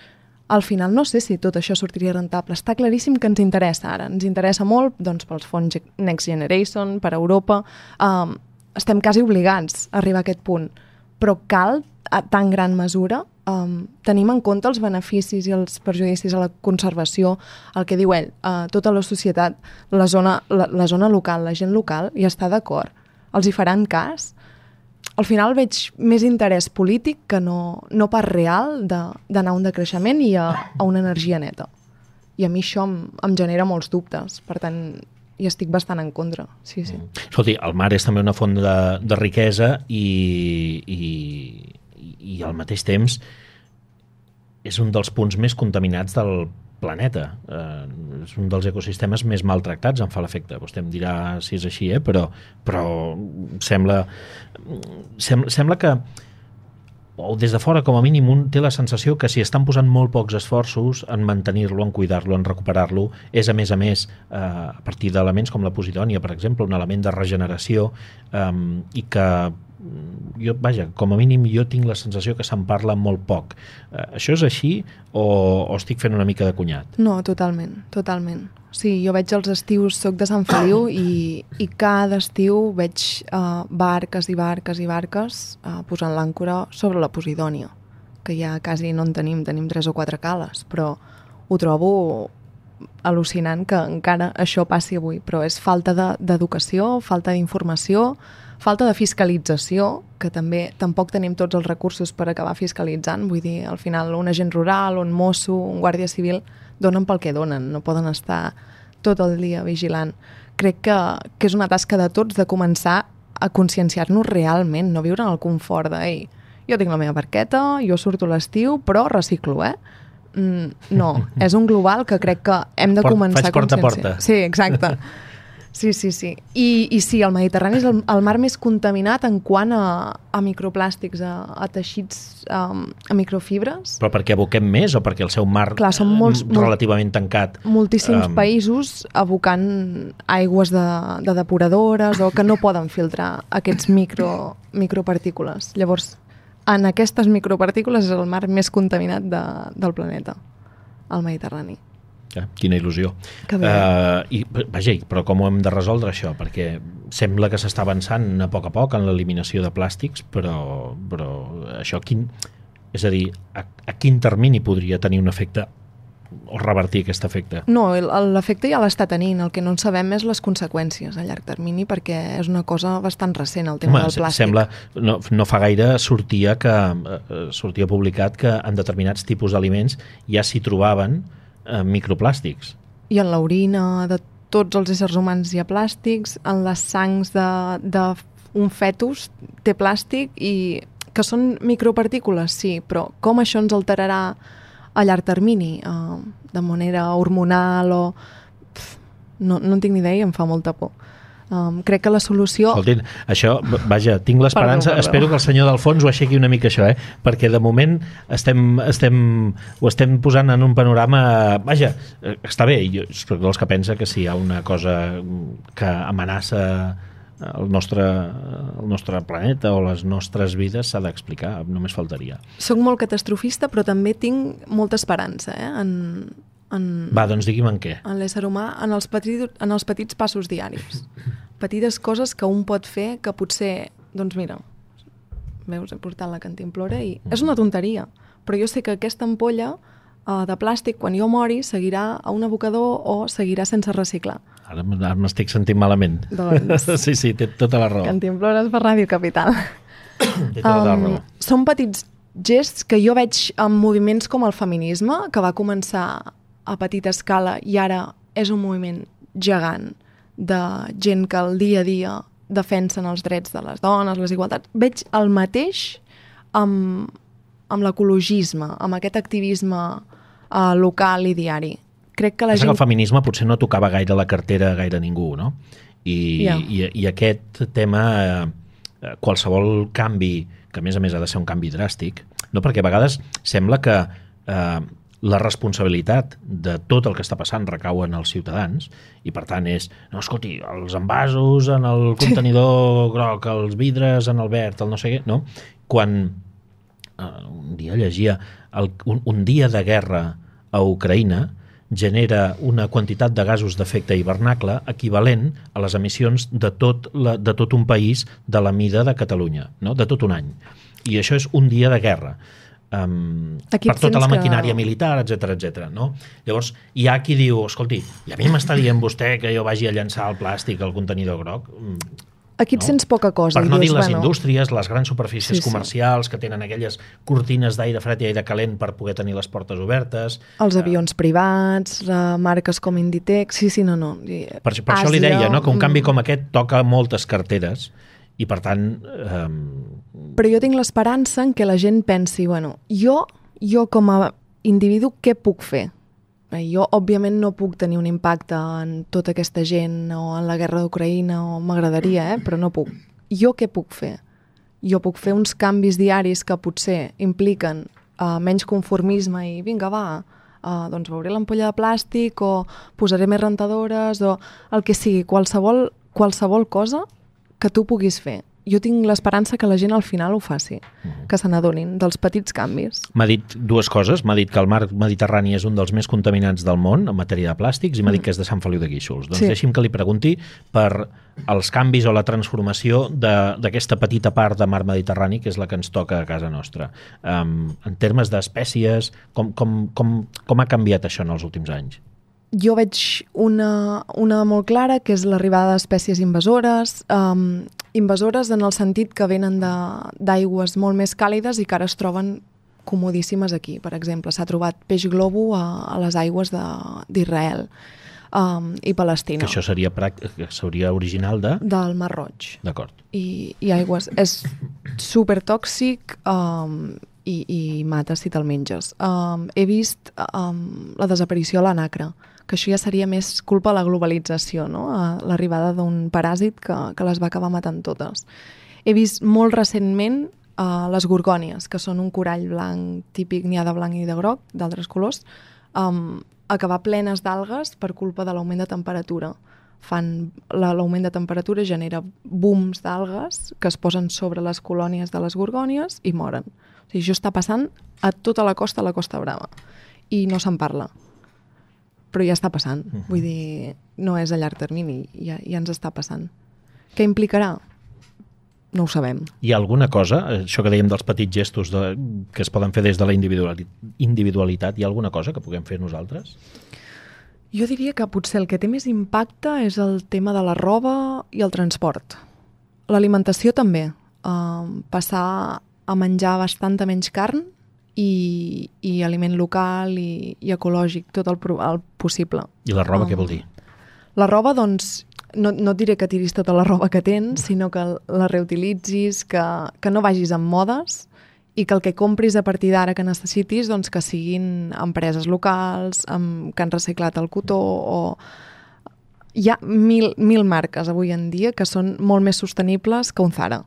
al final no sé si tot això sortiria rentable. Està claríssim que ens interessa ara. Ens interessa molt doncs, pels fons Next Generation, per Europa. Um, estem quasi obligats a arribar a aquest punt. Però cal, a tan gran mesura, um, tenim en compte els beneficis i els perjudicis a la conservació, el que diu ell, uh, tota la societat, la zona, la, la zona local, la gent local, hi està d'acord. Els hi faran cas? Al final veig més interès polític que no, no pas real d'anar a un decreixement i a, a una energia neta. I a mi això em, em genera molts dubtes. Per tant, hi estic bastant en contra. Sí, sí. Mm. Escolti, el mar és també una font de, de riquesa i, i, i al mateix temps és un dels punts més contaminats del planeta. Eh, és un dels ecosistemes més maltractats, em fa l'efecte. Vostè em dirà si és així, eh? però, però sembla, sembla, sembla que o des de fora, com a mínim, un té la sensació que si estan posant molt pocs esforços en mantenir-lo, en cuidar-lo, en recuperar-lo, és, a més a més, eh, a partir d'elements com la posidònia, per exemple, un element de regeneració, eh, i que jo, vaja, com a mínim jo tinc la sensació que se'n parla molt poc. Eh, això és així o, o estic fent una mica de cunyat? No, totalment, totalment. Sí, jo veig els estius, soc de Sant Feliu i, i cada estiu veig uh, barques i barques i barques uh, posant l'àncora sobre la Posidònia, que ja quasi no en tenim, tenim tres o quatre cales, però ho trobo al·lucinant que encara això passi avui, però és falta d'educació, de, falta d'informació, falta de fiscalització, que també tampoc tenim tots els recursos per acabar fiscalitzant, vull dir, al final un agent rural, un mosso, un guàrdia civil donen pel que donen, no poden estar tot el dia vigilant. Crec que, que és una tasca de tots de començar a conscienciar-nos realment, no viure en el confort de ei, jo tinc la meva barqueta, jo surto l'estiu, però reciclo, eh? Mm, no, és un global que crec que hem de Port, començar a conscienciar. Faig porta a porta. Sí, exacte. Sí, sí, sí. I, i sí, el Mediterrani és el, el mar més contaminat en quant a, a microplàstics, a, a teixits, a, a microfibres. Però perquè aboquem més o perquè el seu mar Clar, són molts, relativament tancat? Moltíssims um... països abocant aigües de, de depuradores o que no poden filtrar aquests micro, micropartícules. Llavors, en aquestes micropartícules és el mar més contaminat de, del planeta, el Mediterrani. Ja, quina il·lusió. Uh, i, vaja, però com ho hem de resoldre això? Perquè sembla que s'està avançant a poc a poc en l'eliminació de plàstics, però, però això quin, és a dir, a, a quin termini podria tenir un efecte o revertir aquest efecte? No, l'efecte ja l'està tenint. El que no en sabem és les conseqüències a llarg termini perquè és una cosa bastant recent el tema Home, del plàstic. Sembla, no, no fa gaire sortia, que, eh, sortia publicat que en determinats tipus d'aliments ja s'hi trobaven eh, microplàstics. I en l'orina de tots els éssers humans hi ha plàstics, en les sangs d'un fetus té plàstic i que són micropartícules, sí, però com això ens alterarà a llarg termini, eh, de manera hormonal o... Pff, no, no en tinc ni idea i em fa molta por. Um, crec que la solució... Escoltin, això, vaja, tinc l'esperança, espero que el senyor d'Alfons ho aixequi una mica això, eh? perquè de moment estem, estem, ho estem posant en un panorama... Vaja, eh, està bé, jo soc dels que pensa que si hi ha una cosa que amenaça el nostre, el nostre planeta o les nostres vides s'ha d'explicar, només faltaria. Soc molt catastrofista, però també tinc molta esperança eh? en, en... Va, doncs digui'm en què. En l'ésser humà, en els, petit, en els petits passos diaris. Petites coses que un pot fer que potser, doncs mira, veus, he portat la cantimplora i és una tonteria, però jo sé que aquesta ampolla uh, de plàstic, quan jo mori, seguirà a un abocador o seguirà sense reciclar. Ara, ara m'estic sentint malament. Doncs... sí, sí, té tota la raó. Cantimplores per Ràdio Capital. té tota um, la raó. Són petits gests que jo veig en moviments com el feminisme, que va començar a petita escala i ara és un moviment gegant de gent que al dia a dia defensen els drets de les dones, les igualtats. Veig el mateix amb, amb l'ecologisme, amb aquest activisme uh, local i diari. Crec que la gent... Que el feminisme potser no tocava gaire la cartera a gaire ningú, no? I, yeah. i, i aquest tema, eh, qualsevol canvi, que a més a més ha de ser un canvi dràstic, no? perquè a vegades sembla que eh, la responsabilitat de tot el que està passant recau en els ciutadans i per tant és, no, escolti, els envasos en el contenidor groc, els vidres en el verd, el no sé què, no? Quan eh, un dia llegia el, un, un dia de guerra a Ucraïna genera una quantitat de gasos d'efecte hivernacle equivalent a les emissions de tot, la, de tot un país de la mida de Catalunya, no? de tot un any. I això és un dia de guerra um, per tota la maquinària que... militar, etc etc. no? Llavors, hi ha qui diu, escolti, i a mi m'està dient vostè que jo vagi a llançar el plàstic al contenidor groc? Mm, Aquí et no? sents poca cosa. Per no dius, dir les bueno... indústries, les grans superfícies sí, comercials sí. que tenen aquelles cortines d'aire fred i aire calent per poder tenir les portes obertes. Els uh, avions privats, uh, marques com Inditex, sí, sí, no, no. Per, per Àsia, això li deia, no? que un canvi com aquest toca moltes carteres i per tant... Um... Però jo tinc l'esperança en què la gent pensi, bueno, jo, jo com a individu, què puc fer? Jo, òbviament, no puc tenir un impacte en tota aquesta gent o en la guerra d'Ucraïna, o m'agradaria, eh? però no puc. Jo què puc fer? Jo puc fer uns canvis diaris que potser impliquen uh, menys conformisme i vinga, va, uh, doncs veuré l'ampolla de plàstic o posaré més rentadores o el que sigui, qualsevol, qualsevol cosa que tu puguis fer jo tinc l'esperança que la gent al final ho faci, uh -huh. que se n'adonin dels petits canvis. M'ha dit dues coses. M'ha dit que el mar Mediterrani és un dels més contaminants del món en matèria de plàstics i m'ha dit mm. que és de Sant Feliu de Guíxols. Doncs sí. deixi'm que li pregunti per els canvis o la transformació d'aquesta petita part de mar Mediterrani que és la que ens toca a casa nostra. Um, en termes d'espècies, com, com, com, com ha canviat això en els últims anys? Jo veig una, una molt clara, que és l'arribada d'espècies invasores, um, invasores en el sentit que venen d'aigües molt més càlides i que ara es troben comodíssimes aquí. Per exemple, s'ha trobat peix globo a, a les aigües d'Israel um, i Palestina. Que això seria, seria original de... Del Mar Roig. D'acord. I, I aigües. És super tòxic um, i, i mata si te'l menges. Um, he vist um, la desaparició a l'anacre que això ja seria més culpa a la globalització, no? a l'arribada d'un paràsit que, que les va acabar matant totes. He vist molt recentment uh, les gorgònies, que són un corall blanc típic, n'hi ha de blanc i de groc, d'altres colors, um, acabar plenes d'algues per culpa de l'augment de temperatura. Fan l'augment de temperatura genera booms d'algues que es posen sobre les colònies de les gorgònies i moren. O sigui, això està passant a tota la costa, a la Costa Brava, i no se'n parla però ja està passant. Uh -huh. Vull dir, no és a llarg termini, ja, ja ens està passant. Què implicarà? No ho sabem. Hi ha alguna cosa, això que dèiem dels petits gestos de, que es poden fer des de la individualitat, hi ha alguna cosa que puguem fer nosaltres? Jo diria que potser el que té més impacte és el tema de la roba i el transport. L'alimentació també. Uh, passar a menjar bastanta menys carn i, i aliment local i, i ecològic, tot el, el possible. I la roba um, què vol dir? La roba, doncs, no, no et diré que tiris tota la roba que tens, sinó que la reutilitzis, que, que no vagis amb modes i que el que compris a partir d'ara que necessitis, doncs que siguin empreses locals, amb, que han reciclat el cotó o... Hi ha mil, mil marques avui en dia que són molt més sostenibles que un Zara.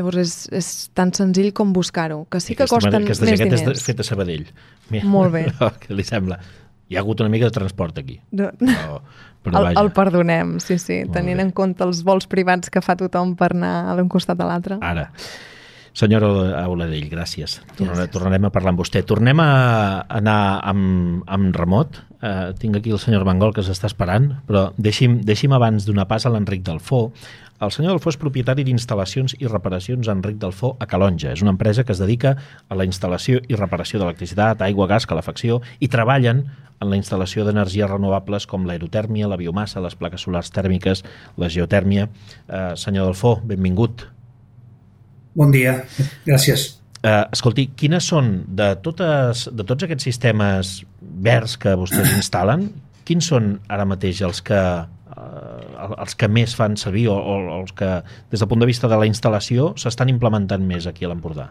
Llavors és, és tan senzill com buscar-ho, que sí que aquesta, costen aquesta més diners. Aquesta és fet a Sabadell. Mira, Molt bé. Què li sembla? Hi ha hagut una mica de transport aquí. No. Però, però el, el perdonem, sí, sí, Molt tenint bé. en compte els vols privats que fa tothom per anar d'un costat a l'altre. Ara. Senyora Auladell, gràcies. Tornarem, tornarem a parlar amb vostè. Tornem a anar amb, amb remot. Uh, tinc aquí el senyor Mangol que s'està esperant, però deixi'm, deixi'm abans donar pas a l'Enric Delfó. El senyor Delfó és propietari d'instal·lacions i reparacions Enric Delfó a Calonja. És una empresa que es dedica a la instal·lació i reparació d'electricitat, aigua, gas, calefacció i treballen en la instal·lació d'energies renovables com l'aerotèrmia, la biomassa, les plaques solars tèrmiques, la geotèrmia. Uh, senyor Delfó, benvingut. Bon dia, gràcies. Uh, escolti, quines són, de, totes, de tots aquests sistemes verds que vostès instal·len, quins són ara mateix els que, els que més fan servir o, o els que, des del punt de vista de la instal·lació, s'estan implementant més aquí a l'Empordà?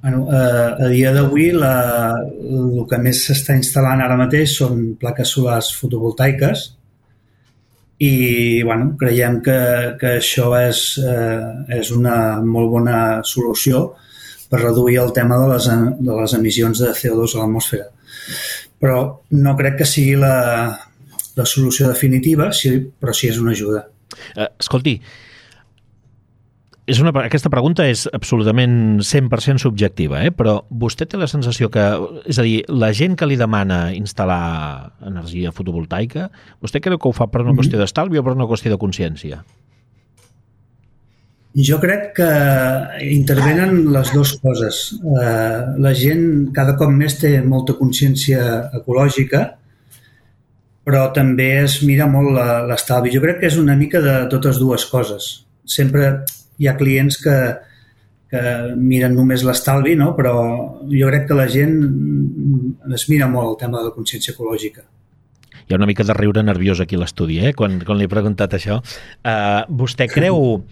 Bueno, uh, a dia d'avui el que més s'està instal·lant ara mateix són plaques solars fotovoltaiques, i bueno, creiem que, que això és, eh, és una molt bona solució per reduir el tema de les, de les emissions de CO2 a l'atmosfera. Però no crec que sigui la, la solució definitiva, sí, però sí és una ajuda. Uh, escolti, és una, aquesta pregunta és absolutament 100% subjectiva, eh? però vostè té la sensació que, és a dir, la gent que li demana instal·lar energia fotovoltaica, vostè creu que ho fa per una mm -hmm. qüestió d'estalvi o per una qüestió de consciència? Jo crec que intervenen les dues coses. Eh, la gent cada cop més té molta consciència ecològica, però també es mira molt l'estalvi. Jo crec que és una mica de totes dues coses. Sempre hi ha clients que, que miren només l'estalvi, no? però jo crec que la gent es mira molt el tema de la consciència ecològica. Hi ha una mica de riure nerviós aquí a l'estudi, eh? quan, quan li he preguntat això. Uh, vostè creu...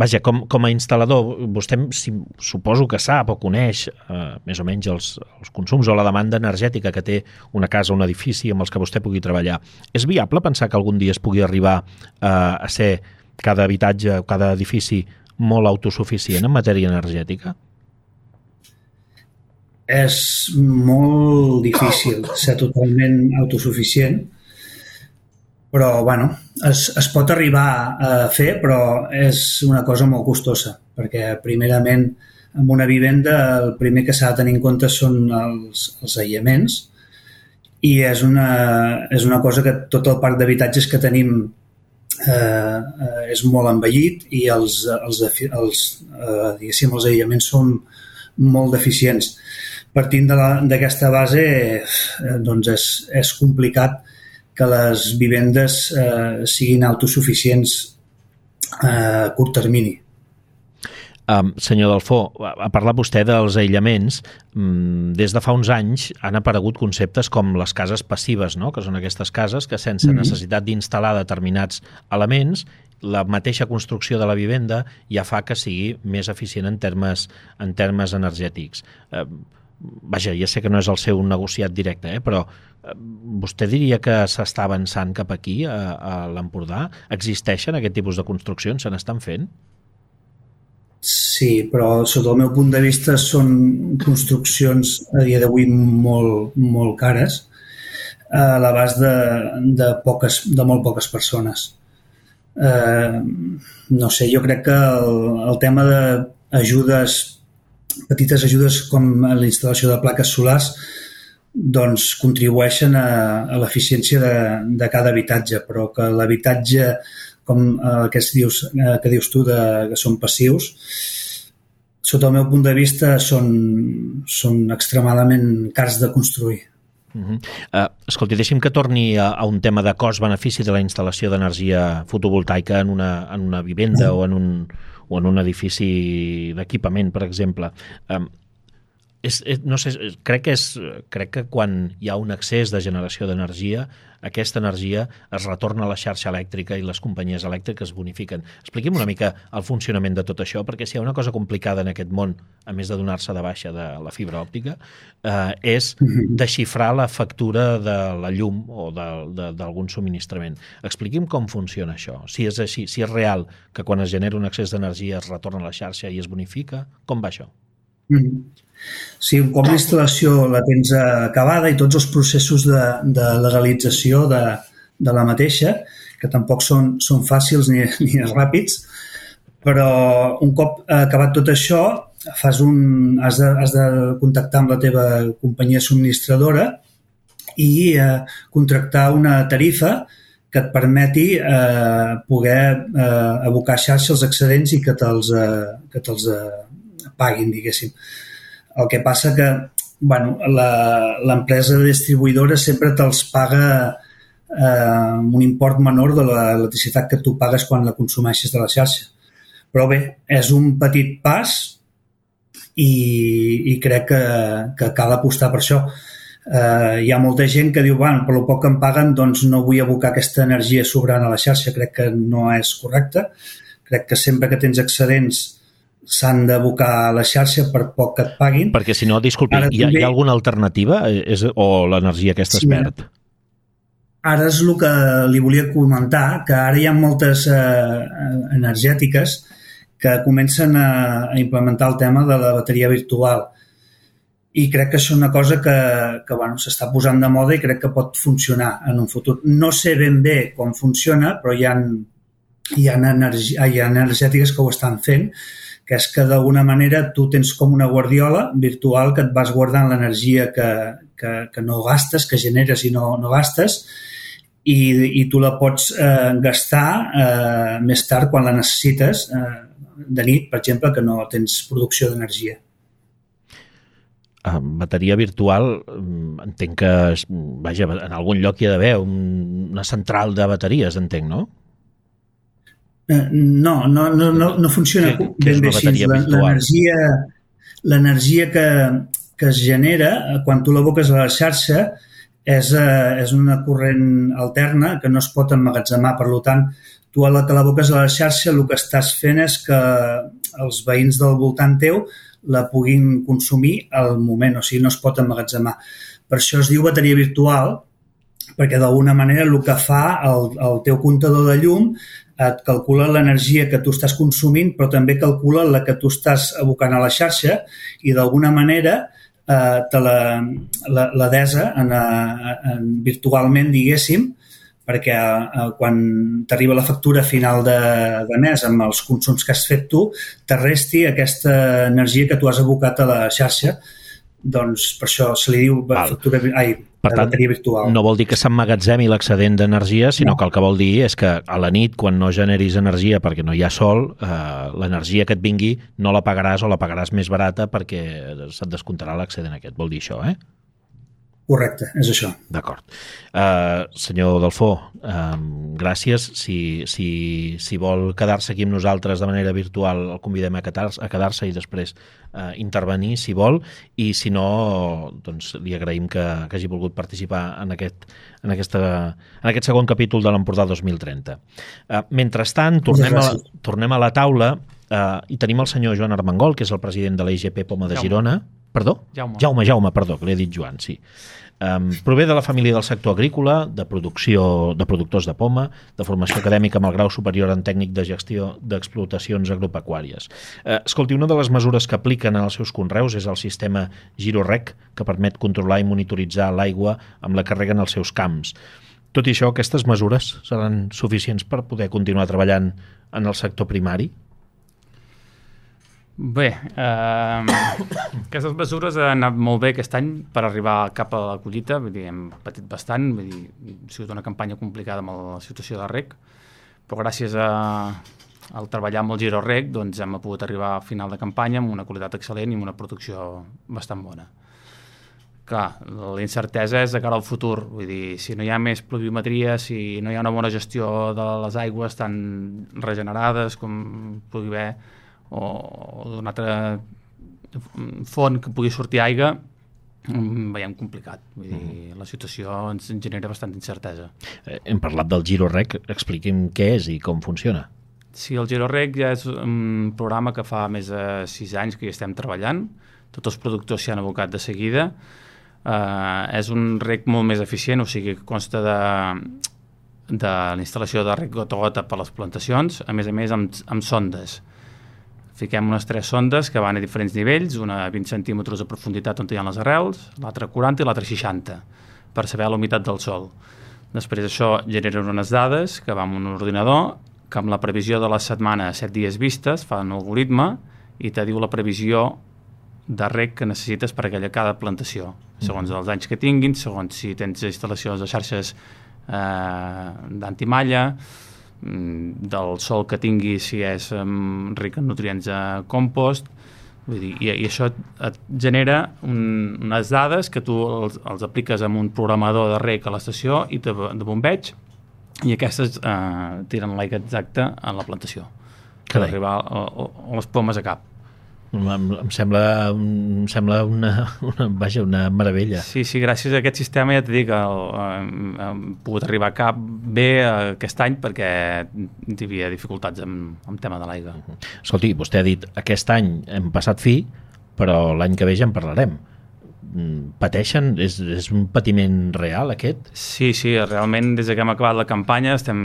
Vaja, com, com a instal·lador, vostè si, suposo que sap o coneix uh, més o menys els, els consums o la demanda energètica que té una casa o un edifici amb els que vostè pugui treballar. És viable pensar que algun dia es pugui arribar uh, a ser cada habitatge, cada edifici molt autosuficient en matèria energètica? És molt difícil ser totalment autosuficient, però bueno, es, es pot arribar a fer, però és una cosa molt costosa, perquè primerament en una vivenda el primer que s'ha de tenir en compte són els, els aïllaments i és una, és una cosa que tot el parc d'habitatges que tenim eh, eh, és molt envellit i els, els, els, eh, diguéssim, els aïllaments són molt deficients. Partint d'aquesta base, eh, doncs és, és complicat que les vivendes eh, siguin autosuficients a curt termini. Um, senyor Dalfó, a parlar vostè dels aïllaments. Um, des de fa uns anys han aparegut conceptes com les cases passives, no? que són aquestes cases que sense mm -hmm. necessitat d'instal·lar determinats elements la mateixa construcció de la vivenda ja fa que sigui més eficient en termes, en termes energètics. Eh, vaja, ja sé que no és el seu negociat directe, eh, però eh, vostè diria que s'està avançant cap aquí, a, a l'Empordà? Existeixen aquest tipus de construccions? Se n'estan fent? Sí, però sota el meu punt de vista són construccions a dia d'avui molt, molt cares a l'abast de, de, poques, de molt poques persones. Eh, no sé, jo crec que el, el tema d'ajudes, petites ajudes com la instal·lació de plaques solars doncs contribueixen a, a l'eficiència de, de cada habitatge, però que l'habitatge com eh, que, dius, eh, que dius tu de, que són passius, sota el meu punt de vista són, són extremadament cars de construir. Uh -huh. uh, escolti, deixi'm que torni a, a un tema de cost-benefici de la instal·lació d'energia fotovoltaica en una, en una vivenda uh -huh. o, en un, o en un edifici d'equipament, per exemple. Um, és, és, no sé, crec que, és, crec que quan hi ha un excés de generació d'energia aquesta energia es retorna a la xarxa elèctrica i les companyies elèctriques bonifiquen. Expliqui'm una mica el funcionament de tot això, perquè si hi ha una cosa complicada en aquest món, a més de donar-se de baixa de la fibra òptica, eh, és desxifrar la factura de la llum o d'algun subministrament. Expliqui'm com funciona això, si és així, si és real que quan es genera un excés d'energia es retorna a la xarxa i es bonifica, com va això? Mm -hmm. Sí, un cop l'instal·lació la tens acabada i tots els processos de, de legalització de, de la mateixa, que tampoc són, són fàcils ni, ni ràpids, però un cop acabat tot això, fas un, has, de, has de contactar amb la teva companyia subministradora i eh, contractar una tarifa que et permeti eh, poder eh, abocar xarxa els excedents i que te'ls eh, que te eh, paguin, diguéssim. El que passa que bueno, l'empresa distribuïdora sempre te'ls paga eh, un import menor de l'electricitat que tu pagues quan la consumeixes de la xarxa. Però bé, és un petit pas i, i crec que, que cal apostar per això. Eh, hi ha molta gent que diu, bueno, per lo poc que em paguen, doncs no vull abocar aquesta energia sobrant a la xarxa. Crec que no és correcte. Crec que sempre que tens excedents s'han d'abocar a la xarxa per poc que et paguin. Perquè si no, disculpi, hi ha, també... hi ha alguna alternativa és, o l'energia aquesta sí, es perd? Ara és el que li volia comentar, que ara hi ha moltes eh, energètiques que comencen a, a implementar el tema de la bateria virtual i crec que és una cosa que, que bueno, s'està posant de moda i crec que pot funcionar en un futur. No sé ben bé com funciona, però hi ha, hi ha, energi, hi ha energètiques que ho estan fent que és que d'alguna manera tu tens com una guardiola virtual que et vas guardant l'energia que, que, que no gastes, que generes i no, no gastes, i, i tu la pots eh, gastar eh, més tard quan la necessites, eh, de nit, per exemple, que no tens producció d'energia. Uh, bateria virtual, mm, entenc que, vaja, en algun lloc hi ha d'haver un, una central de bateries, entenc, no? Eh, no, no, no, no, no funciona que, ben bé així. L'energia l'energia que, que es genera eh, quan tu l'aboques a la xarxa és, eh, és una corrent alterna que no es pot emmagatzemar. Per tant, tu a la que l'aboques a la xarxa el que estàs fent és que els veïns del voltant teu la puguin consumir al moment, o sigui, no es pot emmagatzemar. Per això es diu bateria virtual, perquè d'alguna manera el que fa el, el teu comptador de llum et calcula l'energia que tu estàs consumint, però també calcula la que tu estàs abocant a la xarxa i d'alguna manera eh, te la, la, la desa en, en, virtualment, diguéssim, perquè eh, quan t'arriba la factura final de, de mes amb els consums que has fet tu, te resti aquesta energia que tu has abocat a la xarxa doncs per això se li diu Val. factura, ai, Per tant, virtual. no vol dir que s'emmagatzemi l'excedent d'energia, sinó No. que el que vol dir és que a la nit, quan no generis energia perquè no hi ha sol, eh, l'energia que et vingui no la pagaràs o la pagaràs més barata perquè se't descomptarà l'excedent aquest. Vol dir això, eh? Correcte, és això. D'acord. Uh, senyor Delfó, uh, gràcies. Si, si, si vol quedar-se aquí amb nosaltres de manera virtual, el convidem a quedar-se a quedar i després uh, intervenir, si vol, i si no, doncs li agraïm que, que hagi volgut participar en aquest, en aquesta, en aquest segon capítol de l'Empordà 2030. Uh, mentrestant, tornem a, tornem a la taula uh, i tenim el senyor Joan Armengol, que és el president de la IGP Poma de. Girona. Perdó? Jaume. Jaume, Jaume, perdó, que li he dit Joan, sí. Um, prové de la família del sector agrícola, de producció de productors de poma, de formació acadèmica amb el grau superior en tècnic de gestió d'explotacions agropecuàries. Uh, escolti, una de les mesures que apliquen en els seus conreus és el sistema GiroRec, que permet controlar i monitoritzar l'aigua amb la que reguen els seus camps. Tot i això, aquestes mesures seran suficients per poder continuar treballant en el sector primari? Bé, eh, aquestes mesures han anat molt bé aquest any per arribar cap a la collita, vull dir, hem patit bastant, vull dir, ha sigut una campanya complicada amb la situació de rec, però gràcies a, al treballar amb el Giro Rec doncs hem pogut arribar a final de campanya amb una qualitat excel·lent i amb una producció bastant bona. Clar, la incertesa és de cara al futur, vull dir, si no hi ha més pluviometria, si no hi ha una bona gestió de les aigües tan regenerades com pugui haver, o, o d'una altra font que pugui sortir aigua, mm, veiem complicat. Vull dir, la situació ens genera bastanta incertesa. Eh, hem parlat del GiroRec, expliqui'm què és i com funciona. Sí, el GiroRec ja és un programa que fa més de sis anys que hi estem treballant. Tots els productors s'hi han abocat de seguida. Uh, és un rec molt més eficient, o sigui que consta de, de la instal·lació de rec gota a gota per les plantacions, a més a més amb, amb sondes. Fiquem unes tres sondes que van a diferents nivells, una a 20 centímetres de profunditat on hi ha les arrels, l'altra 40 i l'altra 60, per saber la humitat del sol. Després això genera unes dades que va amb un ordinador que amb la previsió de la setmana a 7 dies vistes fa un algoritme i te diu la previsió de rec que necessites per aquella cada plantació, segons els anys que tinguin, segons si tens instal·lacions de xarxes eh, d'antimalla, del sol que tingui si és um, ric en nutrients a compost, Vull dir, i, i això et, et genera un, unes dades que tu els, els apliques amb un programador de rec a l'estació i de, de bombeig i aquestes eh, tiren l'aigua exacta a la plantació per Carai. arribar a, a, a les pomes a cap. Em, em sembla, em sembla una, una, vaja, una meravella. Sí, sí, gràcies a aquest sistema ja dit que el, hem, hem pogut arribar cap bé aquest any perquè hi havia dificultats amb, amb tema de l'aigua. Escolti, vostè ha dit aquest any hem passat fi, però l'any que ve ja en parlarem. Pateixen? És, és un patiment real aquest? Sí, sí, realment des que hem acabat la campanya estem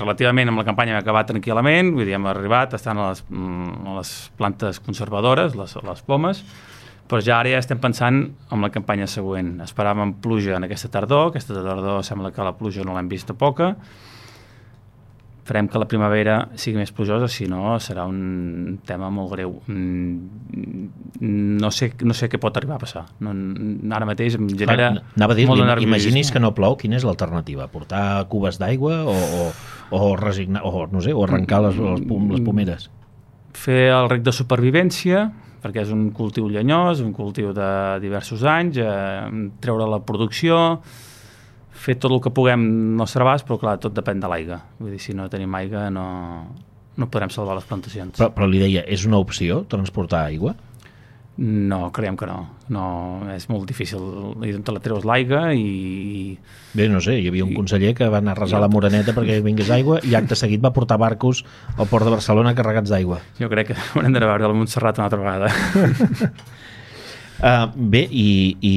relativament amb la campanya hem acabat tranquil·lament, vull dir, hem arribat, estan a les, a les plantes conservadores, les, les pomes, però ja ara ja estem pensant en la campanya següent. Esperàvem pluja en aquesta tardor, aquesta tardor sembla que la pluja no l'hem vista poca, farem que la primavera sigui més plujosa, si no serà un tema molt greu. Mm, No sé, no sé què pot arribar a passar. No, ara mateix em genera Clar, Anava a dir, molt imaginis que no plou, quina és l'alternativa? Portar cubes d'aigua o, o, o resignar, o no sé, o arrencar les, les, pom- les pomeres? fer el rec de supervivència, perquè és un cultiu llenyós, un cultiu de diversos anys, eh, treure la producció, fer tot el que puguem al nostre abast, però clar, tot depèn de l'aigua. Vull dir, si no tenim aigua no, no podrem salvar les plantacions. Però, però li deia, és una opció transportar aigua? No, creiem que no. no és molt difícil. I te la treus l'aigua i... Bé, no sé, hi havia un conseller que va anar a resar la moreneta perquè vingués aigua i acte seguit va portar barcos al port de Barcelona carregats d'aigua. Jo crec que haurem a veure el Montserrat una altra vegada. Uh, bé, i, i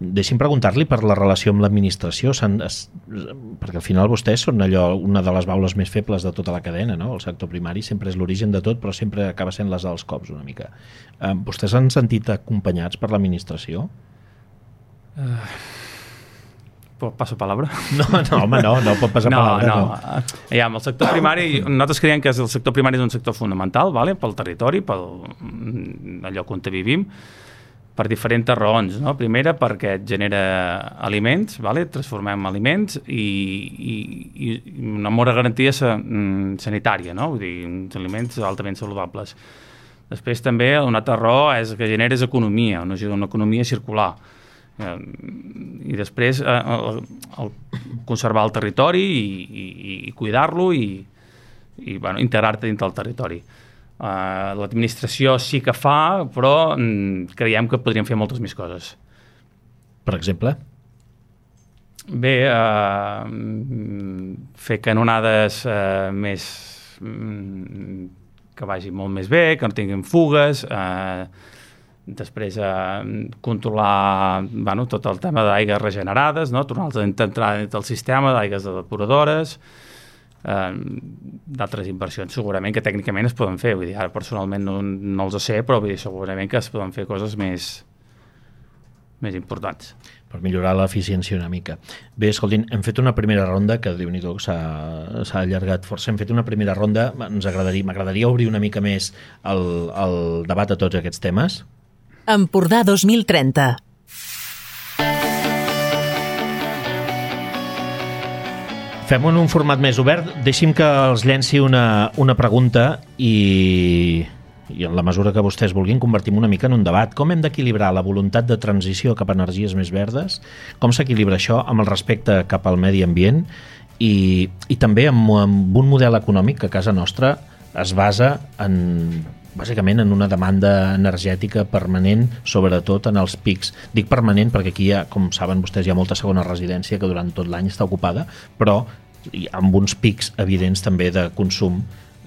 deixi'm preguntar-li per la relació amb l'administració, perquè al final vostès són allò, una de les baules més febles de tota la cadena, no? El sector primari sempre és l'origen de tot, però sempre acaba sent les dels cops una mica. Uh, vostès s'han sentit acompanyats per l'administració? Passo palabra? No, no, home, no, no pot passar no, palabra. No, no. Ja, amb el sector primari, nosaltres creiem que el sector primari és un sector fonamental vale? pel territori, pel allò on vivim, per diferents raons. No? Primera, perquè et genera aliments, vale? transformem aliments i, i, i una mora garantia sanitària, no? vull dir, uns aliments altament saludables. Després també una altra raó és que generes economia, una, una economia circular i després eh, el, el conservar el territori i, i, i cuidar-lo i, i bueno, integrar-te dintre del territori. Uh, L'administració sí que fa, però mm, creiem que podríem fer moltes més coses. Per exemple? Bé, uh, fer canonades uh, més... Mm, que vagi molt més bé, que no tinguin fugues, uh, després eh, controlar bueno, tot el tema d'aigues regenerades, no? tornar-los a entrar dins del sistema d'aigues de depuradores, eh, d'altres inversions segurament que tècnicament es poden fer, vull dir, ara personalment no, no els sé, però vull dir, segurament que es poden fer coses més, més importants. Per millorar l'eficiència una mica. Bé, escoltin, hem fet una primera ronda que, déu nhi s'ha allargat força. Hem fet una primera ronda, ens agradaria, m'agradaria obrir una mica més el, el debat de tots aquests temes. Empordà 2030. Fem en un format més obert. Deixi'm que els llenci una, una pregunta i, i en la mesura que vostès vulguin convertim una mica en un debat. Com hem d'equilibrar la voluntat de transició cap a energies més verdes? Com s'equilibra això amb el respecte cap al medi ambient? I, i també amb, amb un model econòmic que a casa nostra es basa en bàsicament en una demanda energètica permanent, sobretot en els pics. Dic permanent perquè aquí, ha, com saben vostès, hi ha molta segona residència que durant tot l'any està ocupada, però amb uns pics evidents també de consum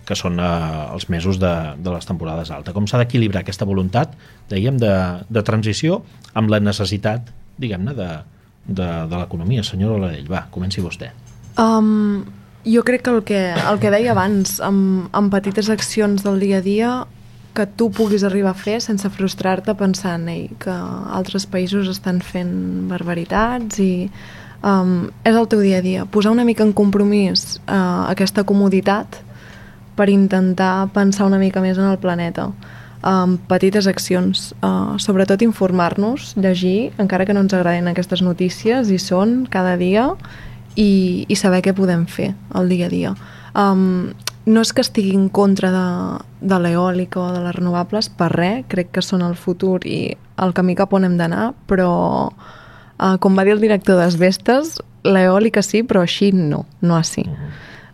que són eh, els mesos de, de les temporades altes. Com s'ha d'equilibrar aquesta voluntat, dèiem, de, de transició amb la necessitat, diguem-ne, de, de, de l'economia. Senyor Oladell, va, comenci vostè. Um, jo crec que el que, el que deia abans, amb, amb petites accions del dia a dia, que tu puguis arribar a fer sense frustrar-te pensant Ei, que altres països estan fent barbaritats i um, és el teu dia a dia. Posar una mica en compromís uh, aquesta comoditat per intentar pensar una mica més en el planeta um, petites accions, uh, sobretot informar-nos, llegir, encara que no ens agradin aquestes notícies, i són cada dia i, i saber què podem fer el dia a dia. Um, no és que estigui en contra de, de l'eòlica o de les renovables, per res, crec que són el futur i el camí cap on hem d'anar, però uh, com va dir el director d'Esvestes, l'eòlica sí, però així no, no així.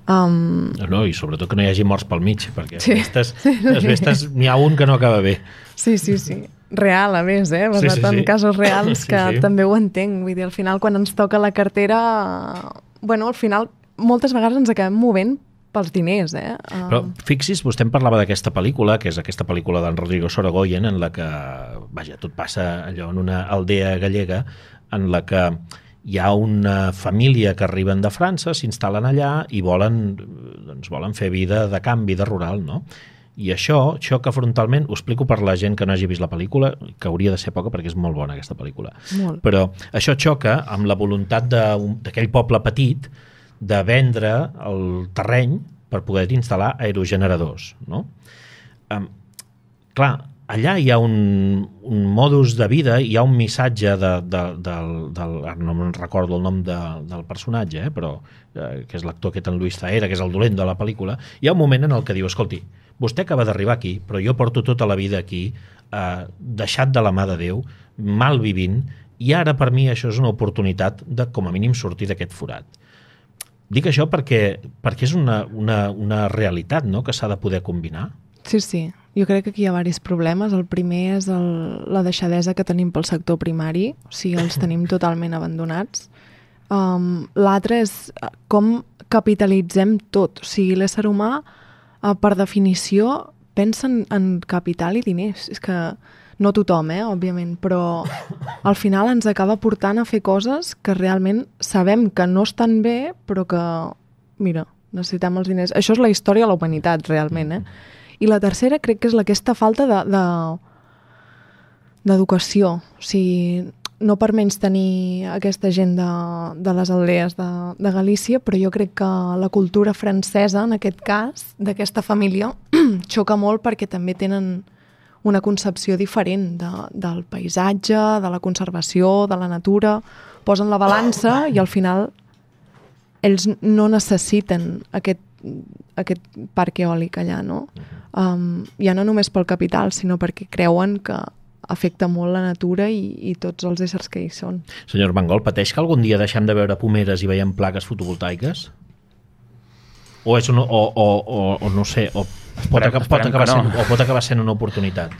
Um... No, no, i sobretot que no hi hagi morts pel mig, perquè sí. Vestes, les vestes n'hi ha un que no acaba bé. Sí, sí, sí. Real, a més, eh? Basat sí, sí, sí. en casos reals, que sí, sí. també ho entenc. Vull dir, al final, quan ens toca la cartera... Bueno, al final, moltes vegades ens acabem movent pels diners, eh? Uh... Però fixis, vostè em parlava d'aquesta pel·lícula, que és aquesta pel·lícula d'en Rodrigo Sorogoyen, en la que, vaja, tot passa allò en una aldea gallega, en la que hi ha una família que arriben de França, s'instal·len allà i volen, doncs, volen fer vida de camp, vida rural, no? I això xoca frontalment, ho explico per la gent que no hagi vist la pel·lícula, que hauria de ser poca perquè és molt bona aquesta pel·lícula. Molt. Però això xoca amb la voluntat d'aquell poble petit de vendre el terreny per poder instal·lar aerogeneradors. No? Um, clar, allà hi ha un, un modus de vida, hi ha un missatge de, de, del, del, no me'n recordo el nom de, del personatge, eh, però eh, que és l'actor que en Luis Zaera, que és el dolent de la pel·lícula, hi ha un moment en el que diu, escolti, vostè acaba d'arribar aquí, però jo porto tota la vida aquí, eh, deixat de la mà de Déu, mal vivint, i ara per mi això és una oportunitat de com a mínim sortir d'aquest forat Dic això perquè, perquè és una, una, una realitat no? que s'ha de poder combinar. Sí, sí. Jo crec que aquí hi ha diversos problemes. El primer és el, la deixadesa que tenim pel sector primari, o sigui, els tenim totalment abandonats. Um, L'altre és uh, com capitalitzem tot. O sigui, l'ésser humà, uh, per definició, pensa en, en capital i diners. És que no tothom, eh, òbviament, però al final ens acaba portant a fer coses que realment sabem que no estan bé, però que, mira, necessitem els diners. Això és la història de la humanitat, realment, eh? I la tercera crec que és aquesta falta de, de d'educació. O sigui, no per menys tenir aquesta gent de, de les aldees de, de Galícia, però jo crec que la cultura francesa, en aquest cas, d'aquesta família, xoca molt perquè també tenen una concepció diferent de, del paisatge, de la conservació, de la natura, posen la balança i al final ells no necessiten aquest, aquest parc eòlic allà, no? Um, ja no només pel capital, sinó perquè creuen que afecta molt la natura i, i tots els éssers que hi són. Senyor Mangol, pateix que algun dia deixem de veure pomeres i veiem plaques fotovoltaiques? O, és un, o, o, o, o no sé, o pot, acabar, pot, acabar no. sent, o pot acabar sent una oportunitat?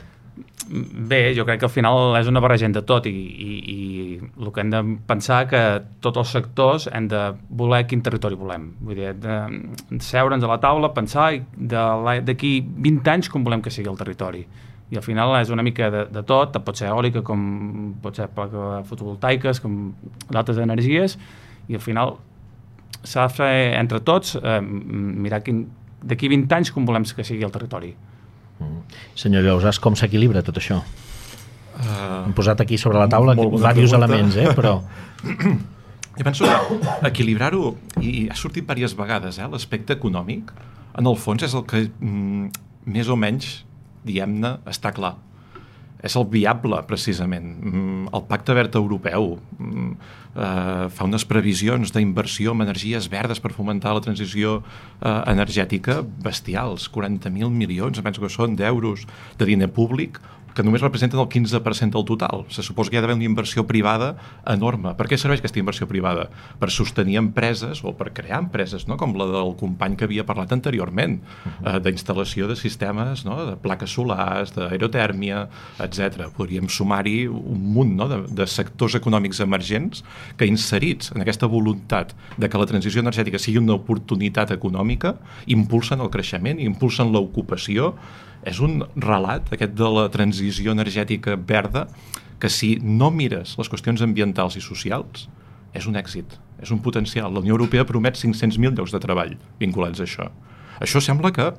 Bé, jo crec que al final és una barreja de tot i, i, i el que hem de pensar que tots els sectors hem de voler quin territori volem. Vull dir, de, de seure'ns a la taula, pensar d'aquí 20 anys com volem que sigui el territori i al final és una mica de, de tot, pot ser eòlica com pot ser fotovoltaiques com d'altres energies i al final s'ha de fer entre tots eh, mirar d'aquí 20 anys com volem que sigui el territori mm. Senyor Llousàs, com s'equilibra tot això? Uh, Hem posat aquí sobre la taula diversos elements, eh? però... Jo penso que equilibrar-ho, i ha sortit diverses vegades, eh? l'aspecte econòmic, en el fons és el que mm, més o menys diguem-ne, està clar. És el viable, precisament. Mm, el Pacte Verd Europeu mm, eh, fa unes previsions d'inversió en energies verdes per fomentar la transició eh, energètica bestials, 40.000 milions, penso que són, d'euros de diner públic, que només representen el 15% del total. Se suposa que hi ha d'haver una inversió privada enorme. Per què serveix aquesta inversió privada? Per sostenir empreses o per crear empreses, no? com la del company que havia parlat anteriorment, eh, d'instal·lació de sistemes, no? de plaques solars, d'aerotèrmia, etc. Podríem sumar-hi un munt no? de, de sectors econòmics emergents que inserits en aquesta voluntat de que la transició energètica sigui una oportunitat econòmica, impulsen el creixement, impulsen l'ocupació, és un relat, aquest de la transició energètica verda, que si no mires les qüestions ambientals i socials, és un èxit, és un potencial. La Unió Europea promet 500.000 llocs de treball vinculats a això. Això sembla que,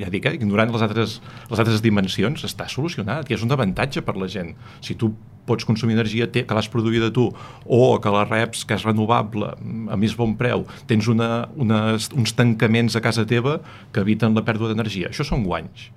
ja dic, eh, ignorant les altres, les altres dimensions, està solucionat i és un avantatge per la gent. Si tu pots consumir energia que l'has produïda tu o que la reps, que és renovable, a més bon preu, tens una, unes, uns tancaments a casa teva que eviten la pèrdua d'energia. Això són guanys.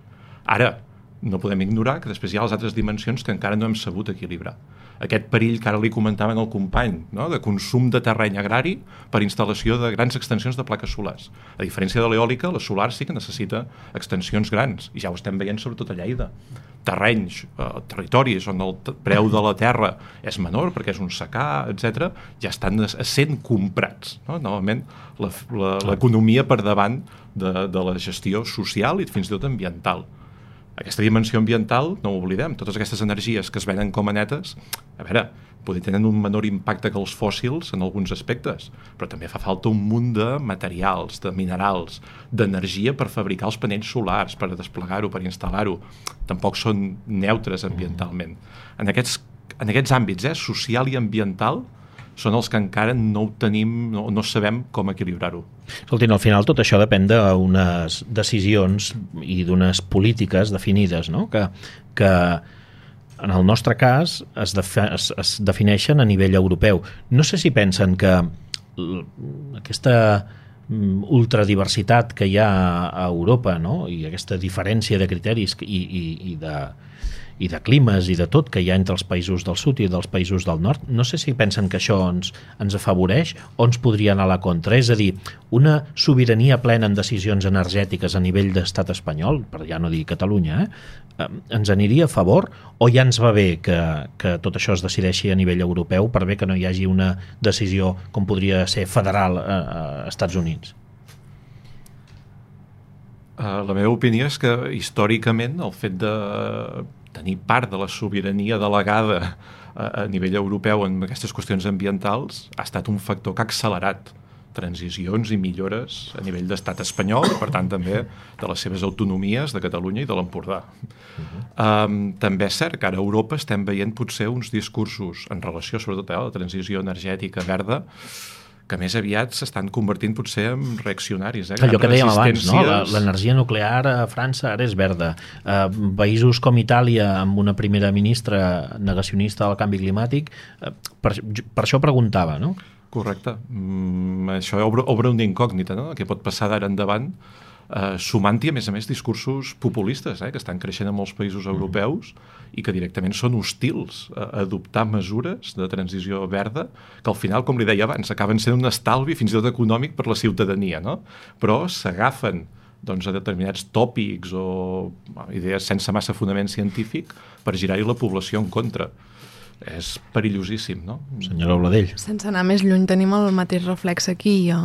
Ara, no podem ignorar que després hi ha les altres dimensions que encara no hem sabut equilibrar. Aquest perill que ara li comentaven al company, no? de consum de terreny agrari per instal·lació de grans extensions de plaques solars. A diferència de l'eòlica, la solar sí que necessita extensions grans, i ja ho estem veient sobretot a Lleida. Terrenys, eh, territoris on el preu de la terra és menor perquè és un secà, etc, ja estan sent comprats. No? Novament, l'economia per davant de, de la gestió social i fins i tot ambiental aquesta dimensió ambiental, no ho oblidem, totes aquestes energies que es venen com a netes, a veure, poder tenen un menor impacte que els fòssils en alguns aspectes, però també fa falta un munt de materials, de minerals, d'energia per fabricar els panells solars, per desplegar-ho, per instal·lar-ho. Tampoc són neutres ambientalment. En aquests, en aquests àmbits, eh, social i ambiental, són els que encara no ho tenim, no, no sabem com equilibrar-ho. Escoltin, al final tot això depèn d'unes decisions i d'unes polítiques definides, no? que, que en el nostre cas es, defi es, es defineixen a nivell europeu. No sé si pensen que aquesta mm, ultradiversitat que hi ha a Europa no? i aquesta diferència de criteris i, i, i de, i de climes i de tot que hi ha entre els països del sud i dels països del nord, no sé si pensen que això ens, ens afavoreix o ens podria anar a la contra. És a dir, una sobirania plena en decisions energètiques a nivell d'estat espanyol, per ja no dir Catalunya, eh, ens aniria a favor o ja ens va bé que, que tot això es decideixi a nivell europeu per bé que no hi hagi una decisió com podria ser federal a, a Estats Units? Uh, la meva opinió és que històricament el fet de tenir part de la sobirania delegada a, a nivell europeu en aquestes qüestions ambientals ha estat un factor que ha accelerat transicions i millores a nivell d'estat espanyol per tant, també de les seves autonomies de Catalunya i de l'Empordà. Uh -huh. um, també és cert que ara a Europa estem veient potser uns discursos en relació, sobretot, a la transició energètica verda que més aviat s'estan convertint potser en reaccionaris. Eh? Allò que dèiem abans, no? l'energia nuclear a França ara és verda. Eh, països com Itàlia, amb una primera ministra negacionista del canvi climàtic, eh, per, per això preguntava, no? Correcte. Mm, això obre, obre una incògnita, no? Què pot passar d'ara endavant eh, sumant-hi, a més a més, discursos populistes eh, que estan creixent en molts països mm. europeus i que directament són hostils a adoptar mesures de transició verda que al final, com li deia abans, acaben sent un estalvi fins i tot econòmic per la ciutadania, no? però s'agafen doncs, a determinats tòpics o idees sense massa fonament científic per girar-hi la població en contra és perillosíssim, no? Senyora Oladell. Sense anar més lluny, tenim el mateix reflex aquí a,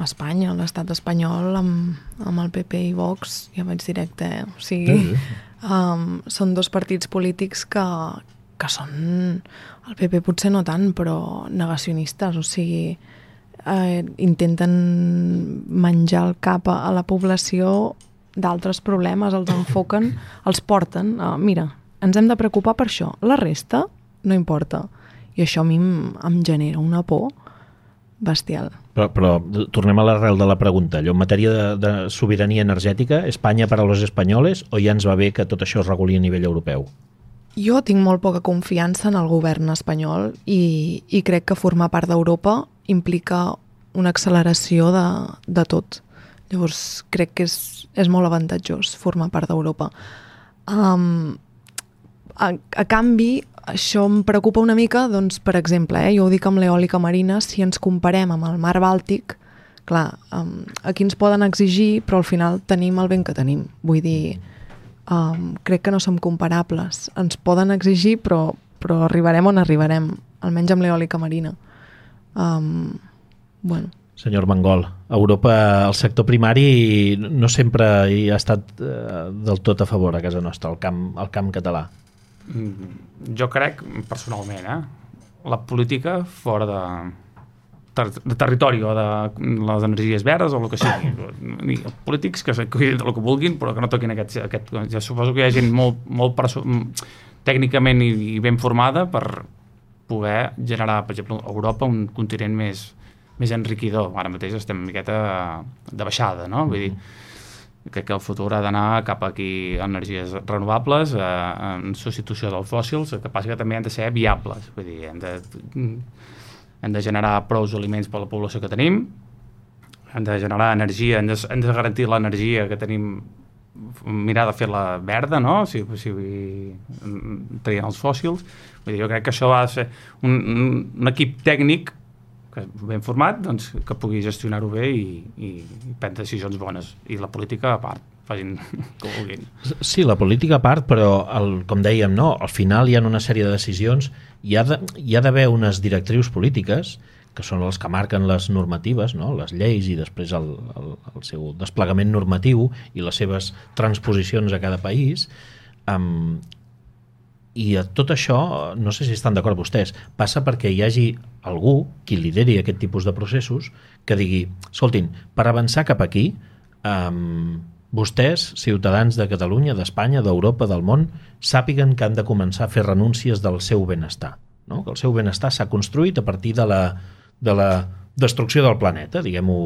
Espanya, l'estat espanyol, amb, amb el PP i Vox, ja vaig directe, eh? O sigui, sí, sí. Um, són dos partits polítics que, que són... El PP potser no tant, però negacionistes, o sigui, eh, intenten menjar el cap a, a la població d'altres problemes, els enfoquen, els porten. Uh, mira, ens hem de preocupar per això. La resta no importa. I això a mi em, em genera una por bestial. Però, però tornem a l'arrel de la pregunta. Allò, en matèria de, de sobirania energètica, Espanya per a los espanyoles o ja ens va bé que tot això es reguli a nivell europeu? Jo tinc molt poca confiança en el govern espanyol i, i crec que formar part d'Europa implica una acceleració de, de tot. Llavors, crec que és, és molt avantatjós formar part d'Europa. Um, a, a canvi, això em preocupa una mica, doncs, per exemple, eh, jo ho dic amb l'eòlica marina, si ens comparem amb el mar Bàltic, clar, um, aquí ens poden exigir, però al final tenim el vent que tenim. Vull dir, um, crec que no som comparables. Ens poden exigir, però, però arribarem on arribarem, almenys amb l'eòlica marina. Um, bueno. Senyor Mangol, a Europa el sector primari no sempre hi ha estat eh, del tot a favor a casa nostra, el camp, el camp català. Mm, jo crec, personalment, eh, la política fora de, ter de territori o de les energies verdes o el que sigui. Polítics que cuidin del que vulguin, però que no toquin aquest... aquest ja suposo que hi ha gent molt, molt tècnicament i, i ben formada per poder generar, per exemple, a Europa un continent més, més enriquidor. Ara mateix estem una miqueta de baixada, no? Vull dir, crec que el futur ha d'anar cap aquí a energies renovables, eh, en substitució dels fòssils, el que passa que també han de ser viables, vull dir, hem de, hem de generar prous aliments per la població que tenim, hem de generar energia, hem de, hem de garantir l'energia que tenim mirar de fer-la verda, no? Si, si traient els fòssils. Vull dir, jo crec que això de ser un, un equip tècnic ben format, doncs, que pugui gestionar-ho bé i, i, i prendre decisions bones. I la política a part, facin que vulguin. Sí, la política a part, però el, com dèiem, no, al final hi ha una sèrie de decisions, hi ha d'haver unes directrius polítiques que són els que marquen les normatives, no? les lleis i després el, el, el seu desplegament normatiu i les seves transposicions a cada país, amb, i tot això, no sé si estan d'acord vostès, passa perquè hi hagi algú qui lideri aquest tipus de processos que digui, escoltin, per avançar cap aquí, um, vostès, ciutadans de Catalunya, d'Espanya, d'Europa, del món, sàpiguen que han de començar a fer renúncies del seu benestar. No? Que el seu benestar s'ha construït a partir de la, de la destrucció del planeta, diguem-ho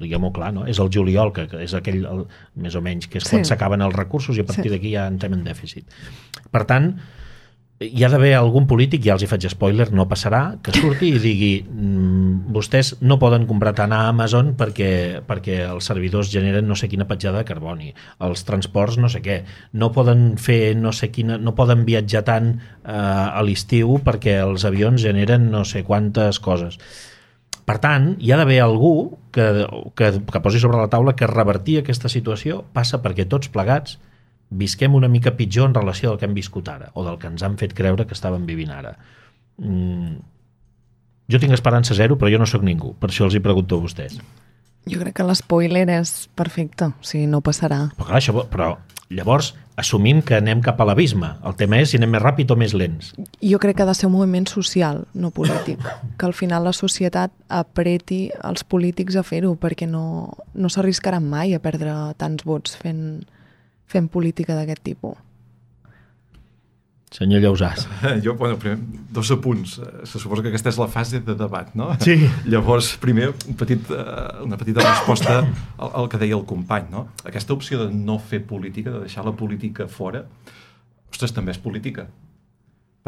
diguem clar, no? és el juliol, que, que és aquell, el, més o menys, que és quan s'acaben els recursos i a partir sí. d'aquí ja entrem en dèficit. Per tant, hi ha d'haver algun polític, ja els hi faig spoiler, no passarà, que surti i digui mmm, vostès no poden comprar tant a Amazon perquè, perquè els servidors generen no sé quina petjada de carboni, els transports no sé què, no poden fer no sé quina, no poden viatjar tant eh, a l'estiu perquè els avions generen no sé quantes coses. Per tant, hi ha d'haver algú que, que, que posi sobre la taula que revertir aquesta situació passa perquè tots plegats visquem una mica pitjor en relació al que hem viscut ara, o del que ens han fet creure que estàvem vivint ara. Mm. Jo tinc esperança zero, però jo no sóc ningú, per això els hi pregunto a vostès. Jo crec que l'espoiler és perfecte, o sigui, no passarà. Però, clar, això, però llavors assumim que anem cap a l'abisme. El tema és si anem més ràpid o més lents. Jo crec que ha de ser un moviment social, no polític. Que al final la societat apreti els polítics a fer-ho, perquè no, no s'arriscaran mai a perdre tants vots fent, fent política d'aquest tipus. Senyor Llausàs. Jo, bueno, primer, dos apunts. Eh, Se suposa que aquesta és la fase de debat, no? Sí. Llavors, primer, un petit, eh, una petita resposta al, al que deia el company, no? Aquesta opció de no fer política, de deixar la política fora, ostres, també és política.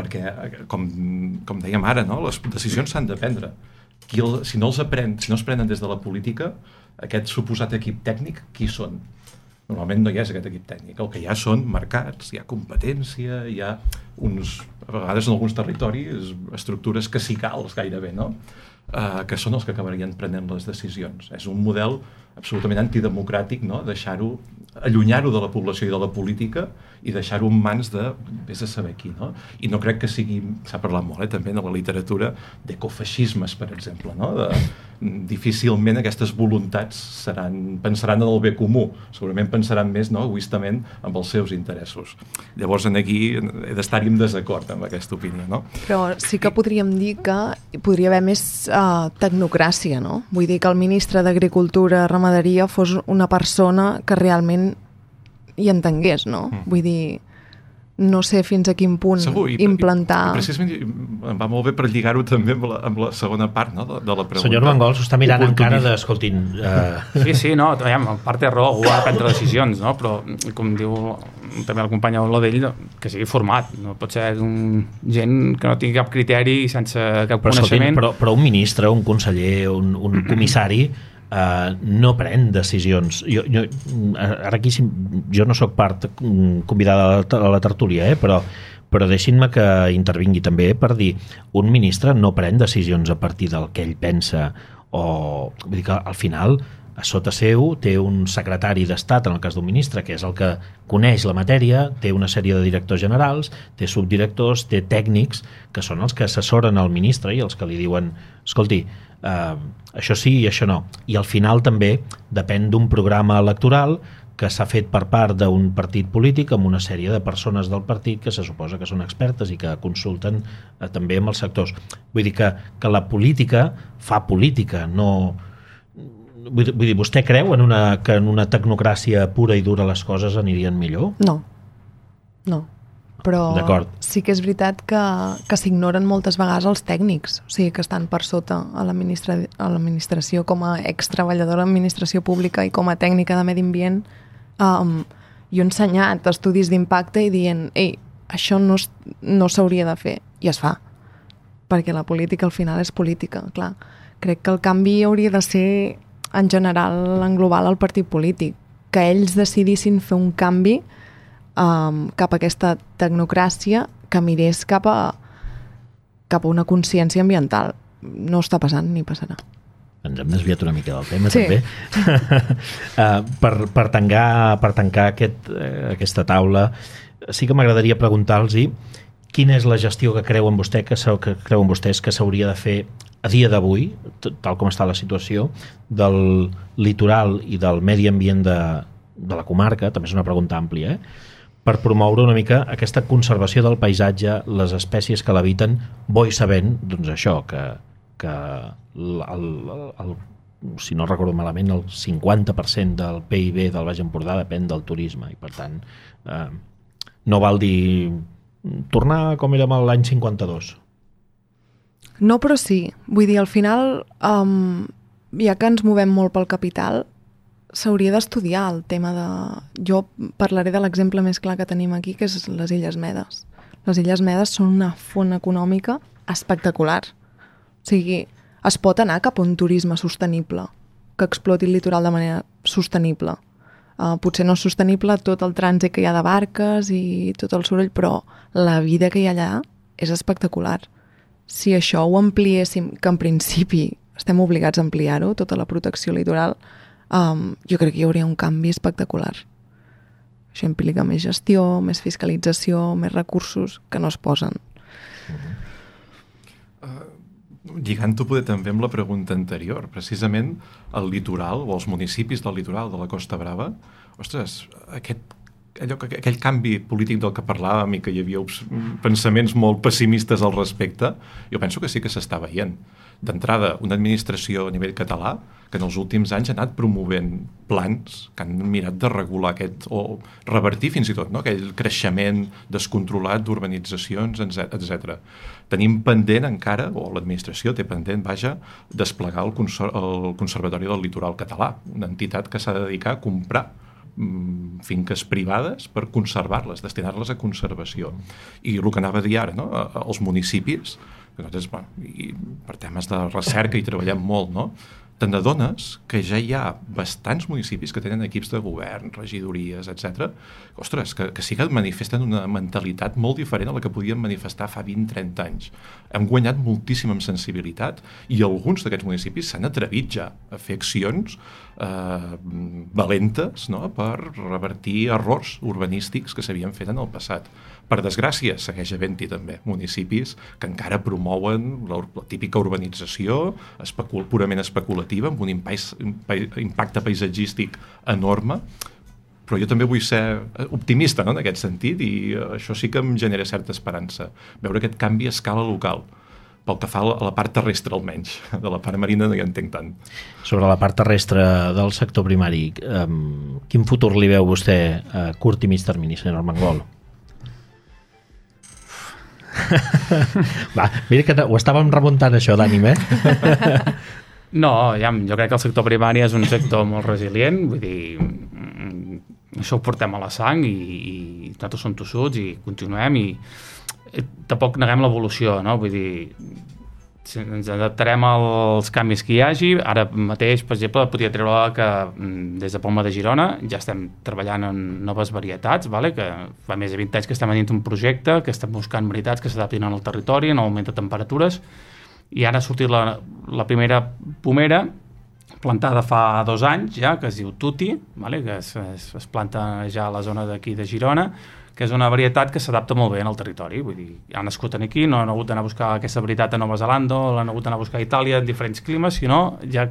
Perquè, eh, com, com dèiem ara, no? les decisions s'han de prendre. Qui el, si no els aprèn, si no es prenen des de la política, aquest suposat equip tècnic, qui són? Normalment no hi és aquest equip tècnic. El que hi ha són mercats, hi ha competència, hi ha uns, a vegades en alguns territoris, estructures casicals gairebé, no? Uh, que són els que acabarien prenent les decisions. És un model absolutament antidemocràtic, no? deixar-ho, allunyar-ho de la població i de la política i deixar-ho en mans de vés a saber qui, no? I no crec que sigui, s'ha parlat molt, eh, també, de la literatura, d'ecofeixismes, per exemple, no? De, difícilment aquestes voluntats seran, pensaran en el bé comú, segurament pensaran més no, egoistament amb els seus interessos. Llavors, en aquí he d'estar-hi en desacord amb aquesta opinió. No? Però sí que podríem dir que podria haver més uh, tecnocràcia, no? Vull dir que el ministre d'Agricultura, Ramaderia fos una persona que realment hi entengués, no? Mm. Vull dir, no sé fins a quin punt Segur, i, implantar... I, i precisament em va molt bé per lligar-ho també amb la, amb la segona part no, de, de la pregunta. Senyor Mangol s'ho està mirant encara de, escoltin... Uh... Sí, sí, no, aviam, en part té raó, algú ha de prendre decisions, no? però com diu també el company Oladell, que sigui format, no pot ser un gent que no tingui cap criteri i sense cap però, coneixement. Però, però un ministre, un conseller, un, un comissari Uh, no pren decisions. Jo, jo, ara aquí jo no sóc part convidada a la, a la tertúlia, eh? però, però deixin-me que intervingui també per dir un ministre no pren decisions a partir del que ell pensa o vull dir que al final a sota seu té un secretari d'Estat, en el cas d'un ministre, que és el que coneix la matèria, té una sèrie de directors generals, té subdirectors, té tècnics, que són els que assessoren al ministre i els que li diuen, escolti, eh, això sí i això no. I al final també depèn d'un programa electoral que s'ha fet per part d'un partit polític amb una sèrie de persones del partit que se suposa que són expertes i que consulten eh, també amb els sectors. Vull dir que, que la política fa política, no... Vull vull dir, vostè creu en una, que en una tecnocràcia pura i dura les coses anirien millor? No, no però sí que és veritat que, que s'ignoren moltes vegades els tècnics, o sigui, que estan per sota a l'administració com a extreballadora de l'administració pública i com a tècnica de medi ambient. Um, jo he ensenyat estudis d'impacte i dient, ei, això no, no s'hauria de fer, i es fa, perquè la política al final és política, clar. Crec que el canvi hauria de ser en general, en global, al partit polític, que ells decidissin fer un canvi um, cap a aquesta tecnocràcia que mirés cap a, cap a una consciència ambiental. No està passant ni passarà. Ens hem desviat una mica del tema, sí. també. uh, per, per, tancar, per tancar aquest, uh, aquesta taula, sí que m'agradaria preguntar-los quina és la gestió que creuen, vostè, que, que creuen vostès que s'hauria de fer a dia d'avui, tal com està la situació, del litoral i del medi ambient de, de la comarca, també és una pregunta àmplia, eh? per promoure una mica aquesta conservació del paisatge, les espècies que l'habiten, bo i sabent, doncs això, que, que el, el, el, si no recordo malament, el 50% del PIB del Baix Empordà depèn del turisme i per tant eh, no val dir tornar com érem l'any 52. No, però sí. Vull dir, al final, um, ja que ens movem molt pel capital, s'hauria d'estudiar el tema de... Jo parlaré de l'exemple més clar que tenim aquí, que és les Illes Medes. Les Illes Medes són una font econòmica espectacular. O sigui, es pot anar cap a un turisme sostenible, que exploti el litoral de manera sostenible. Uh, potser no és sostenible tot el trànsit que hi ha de barques i tot el soroll, però la vida que hi ha allà és espectacular. Si això ho ampliéssim, que en principi estem obligats a ampliar-ho, tota la protecció litoral, um, jo crec que hi hauria un canvi espectacular. Això implica més gestió, més fiscalització, més recursos que no es posen. Uh -huh. uh, Lligant-ho poder també amb la pregunta anterior, precisament el litoral o els municipis del litoral de la Costa Brava, ostres, aquest allò, aquell canvi polític del que parlàvem i que hi havia pensaments molt pessimistes al respecte, jo penso que sí que s'està veient. D'entrada, una administració a nivell català que en els últims anys ha anat promovent plans que han mirat de regular aquest, o revertir fins i tot no? aquell creixement descontrolat d'urbanitzacions, etc. Tenim pendent encara, o l'administració té pendent, vaja, desplegar el, el Conservatori del Litoral Català, una entitat que s'ha de dedicar a comprar finques privades per conservar-les, destinar-les a conservació. I el que anava a dir ara, no? els municipis, que nosaltres, bueno, i per temes de recerca hi treballem molt, no? Te n'adones que ja hi ha bastants municipis que tenen equips de govern, regidories, etc. Ostres, que, que sí que manifesten una mentalitat molt diferent a la que podien manifestar fa 20-30 anys. Hem guanyat moltíssima sensibilitat i alguns d'aquests municipis s'han atrevit ja a fer accions eh, valentes no? per revertir errors urbanístics que s'havien fet en el passat. Per desgràcia, segueix havent-hi també municipis que encara promouen la, la típica urbanització especul, purament especulativa, amb un impacte paisatgístic enorme, però jo també vull ser optimista no, en aquest sentit i això sí que em genera certa esperança. Veure aquest canvi a escala local pel que fa a la part terrestre almenys, de la part marina no hi entenc tant. Sobre la part terrestre del sector primari, eh, quin futur li veu vostè a curt i mig termini, senyor Armengol? Va, mira que ho estàvem remuntant això d'ànim, eh? No, ja, jo crec que el sector primari és un sector molt resilient, vull dir, mm, això ho portem a la sang i, i nosaltres som tossuts i continuem i, i tampoc neguem l'evolució, no? Vull dir, ens adaptarem als canvis que hi hagi. Ara mateix, per exemple, podria treure que mm, des de Palma de Girona ja estem treballant en noves varietats, vale? que fa més de 20 anys que estem dins un projecte, que estem buscant varietats que s'adaptin al territori, en augment de temperatures, i ara ha sortit la, la primera pomera plantada fa dos anys ja, que es diu Tuti, vale? que es, es, es planta ja a la zona d'aquí de Girona, que és una varietat que s'adapta molt bé al territori, vull dir, ha nascut aquí, no han hagut d'anar a buscar aquesta varietat a Nova Zelanda, l'han hagut d'anar a buscar a Itàlia en diferents climes, sinó ja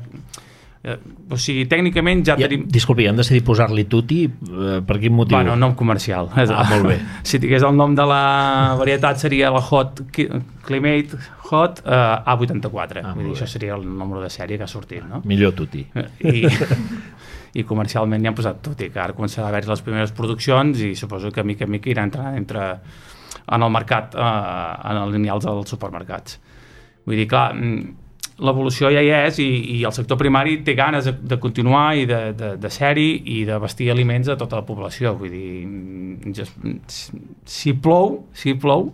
Eh, o sigui, tècnicament ja, ja tenim... Disculpi, hem decidit posar-li tuti eh, per quin motiu? Bueno, nom comercial. Ah, molt bé. si tingués el nom de la varietat seria la Hot Climate Hot eh, A84. Ah, Vull dir, això seria el número de sèrie que ha sortit, no? Millor tuti. I, i comercialment ja han posat tuti, que ara començarà a haver les primeres produccions i suposo que mica a mica irà entrant entre, en el mercat, eh, en els lineals dels supermercats. Vull dir, clar, mm, l'evolució ja hi és i, i el sector primari té ganes de, de continuar i de, de, de ser-hi i de vestir aliments a tota la població. Vull dir, just, si plou, si plou,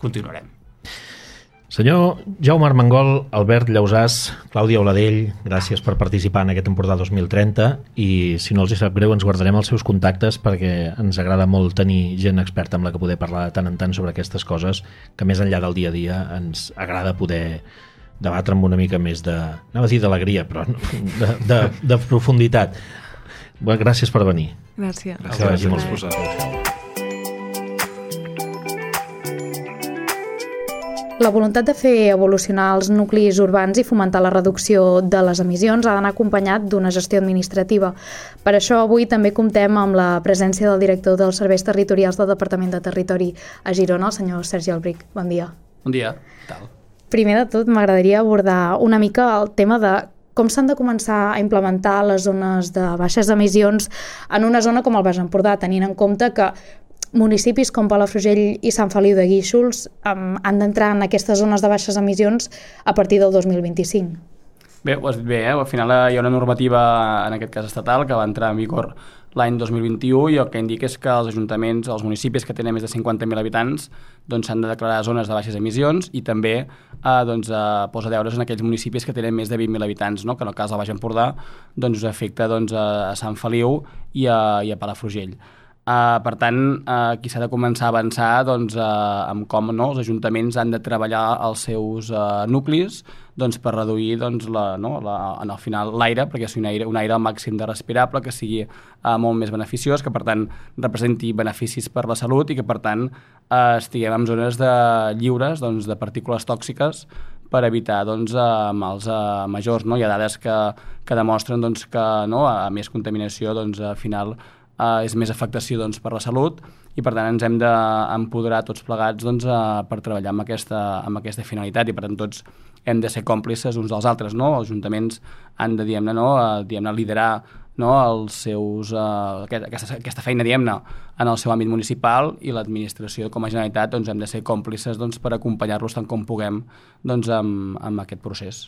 continuarem. Senyor Jaume Armengol, Albert Llausàs, Clàudia Oladell, gràcies per participar en aquest Empordà 2030 i si no els sap greu ens guardarem els seus contactes perquè ens agrada molt tenir gent experta amb la que poder parlar de tant en tant sobre aquestes coses que més enllà del dia a dia ens agrada poder debatre amb una mica més de... anava a dir d'alegria, però no, de, de, de profunditat. Bé, gràcies per venir. Gràcies. Gràcies, gràcies per posar La voluntat de fer evolucionar els nuclis urbans i fomentar la reducció de les emissions ha d'anar acompanyat d'una gestió administrativa. Per això avui també comptem amb la presència del director dels serveis territorials del Departament de Territori a Girona, el senyor Sergi Albric. Bon dia. Bon dia. Tal. Primer de tot, m'agradaria abordar una mica el tema de com s'han de començar a implementar les zones de baixes emissions en una zona com el Baix Empordà, tenint en compte que municipis com Palafrugell i Sant Feliu de Guíxols um, han d'entrar en aquestes zones de baixes emissions a partir del 2025. Bé, ho has dit bé, eh? al final hi ha una normativa, en aquest cas estatal, que va entrar en vigor l'any 2021 i el que indica és que els ajuntaments, els municipis que tenen més de 50.000 habitants doncs s'han de declarar zones de baixes emissions i també eh, doncs, eh, posa deures en aquells municipis que tenen més de 20.000 habitants, no? que en el cas del Baix Empordà doncs, afecta doncs, a Sant Feliu i a, i a Palafrugell. Uh, per tant, uh, aquí s'ha de començar a avançar doncs, uh, amb com no, els ajuntaments han de treballar els seus uh, nuclis doncs, per reduir doncs, la, no, la, en el final l'aire, perquè sigui un aire, un aire al màxim de respirable, que sigui uh, molt més beneficiós, que per tant representi beneficis per la salut i que per tant uh, estiguem en zones de, lliures doncs, de partícules tòxiques per evitar doncs, mals uh, majors. No? Hi ha dades que, que demostren doncs, que no, a més contaminació doncs, al final eh, és més afectació doncs, per la salut i per tant ens hem d'empoderar tots plegats doncs, eh, per treballar amb aquesta, amb aquesta finalitat i per tant tots hem de ser còmplices uns dels altres, no? Els ajuntaments han de, diguem-ne, no? Eh, diguem liderar no? els seus, uh, aquesta, aquesta feina, diguem-ne, en el seu àmbit municipal i l'administració com a Generalitat doncs, hem de ser còmplices doncs, per acompanyar-los tant com puguem doncs, amb, amb aquest procés.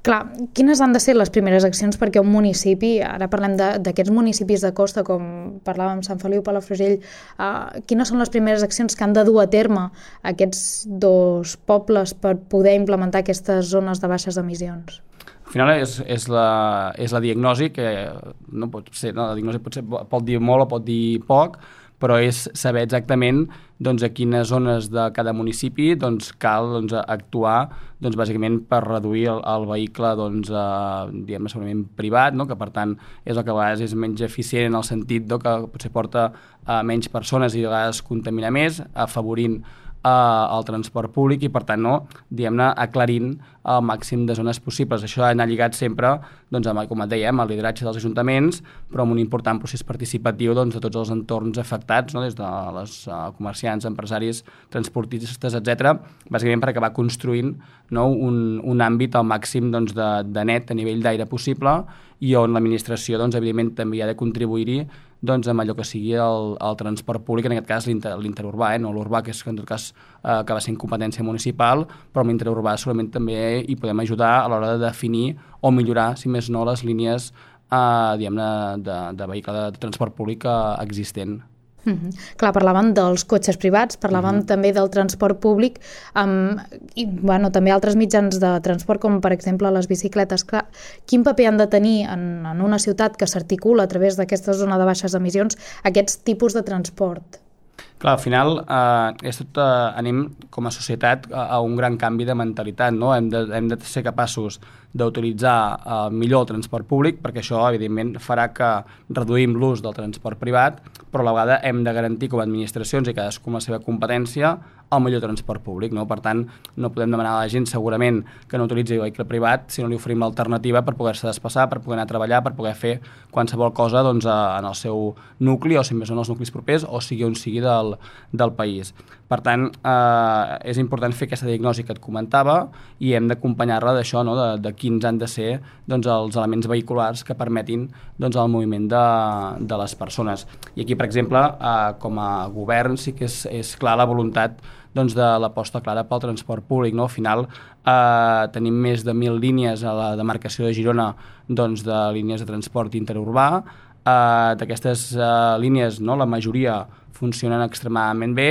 Clar, quines han de ser les primeres accions perquè un municipi, ara parlem d'aquests municipis de costa, com parlàvem Sant Feliu, Palafrugell, uh, quines són les primeres accions que han de dur a terme aquests dos pobles per poder implementar aquestes zones de baixes emissions? al final és, és, la, és la diagnosi que no pot ser, no, la diagnosi pot, ser, pot dir molt o pot dir poc, però és saber exactament doncs, a quines zones de cada municipi doncs, cal doncs, actuar doncs, bàsicament per reduir el, el vehicle doncs, eh, diguem segurament privat, no? que per tant és el que a vegades és menys eficient en el sentit no? que potser porta a menys persones i a vegades contamina més, afavorint eh, el transport públic i per tant no, diguem-ne, aclarint el màxim de zones possibles. Això ha d'anar lligat sempre, doncs, amb, com et dèiem, el lideratge dels ajuntaments, però amb un important procés participatiu doncs, de tots els entorns afectats, no? des de les uh, comerciants, empresaris, transportistes, etc, bàsicament per acabar construint no? un, un àmbit al màxim doncs, de, de net a nivell d'aire possible i on l'administració, doncs, evidentment, també ha de contribuir doncs, amb allò que sigui el, el transport públic, en aquest cas l'interurbà, eh? no l'urbà, que és que en tot cas eh, acaba sent competència municipal, però amb l'interurbà solament també hi podem ajudar a l'hora de definir o millorar, si més no, les línies eh, de, de vehicle de, de transport públic eh, existent. Mm -hmm. Clar, parlàvem dels cotxes privats, parlàvem mm -hmm. també del transport públic um, i bueno, també altres mitjans de transport com per exemple les bicicletes. Clar, quin paper han de tenir en, en una ciutat que s'articula a través d'aquesta zona de baixes emissions aquests tipus de transport? Clar, al final eh, és tot, eh, anem com a societat a, a un gran canvi de mentalitat, no? Hem de, hem de ser capaços d'utilitzar eh, millor el transport públic, perquè això, evidentment, farà que reduïm l'ús del transport privat, però a la vegada hem de garantir com a administracions i cadascú amb la seva competència el millor transport públic. No? Per tant, no podem demanar a la gent segurament que no utilitzi vehicle privat si no li oferim l'alternativa per poder-se desplaçar, per poder anar a treballar, per poder fer qualsevol cosa doncs, en el seu nucli o si més no els nuclis propers o sigui on sigui del, del país. Per tant, eh, és important fer aquesta diagnosi que et comentava i hem d'acompanyar-la d'això, no? de, de quins han de ser doncs, els elements vehiculars que permetin doncs, el moviment de, de les persones. I aquí, per exemple, eh, com a govern sí que és, és clar la voluntat doncs, de l'aposta clara pel transport públic. No? Al final eh, tenim més de 1.000 línies a la demarcació de Girona doncs, de línies de transport interurbà. Eh, D'aquestes eh, línies, no? la majoria funcionen extremadament bé,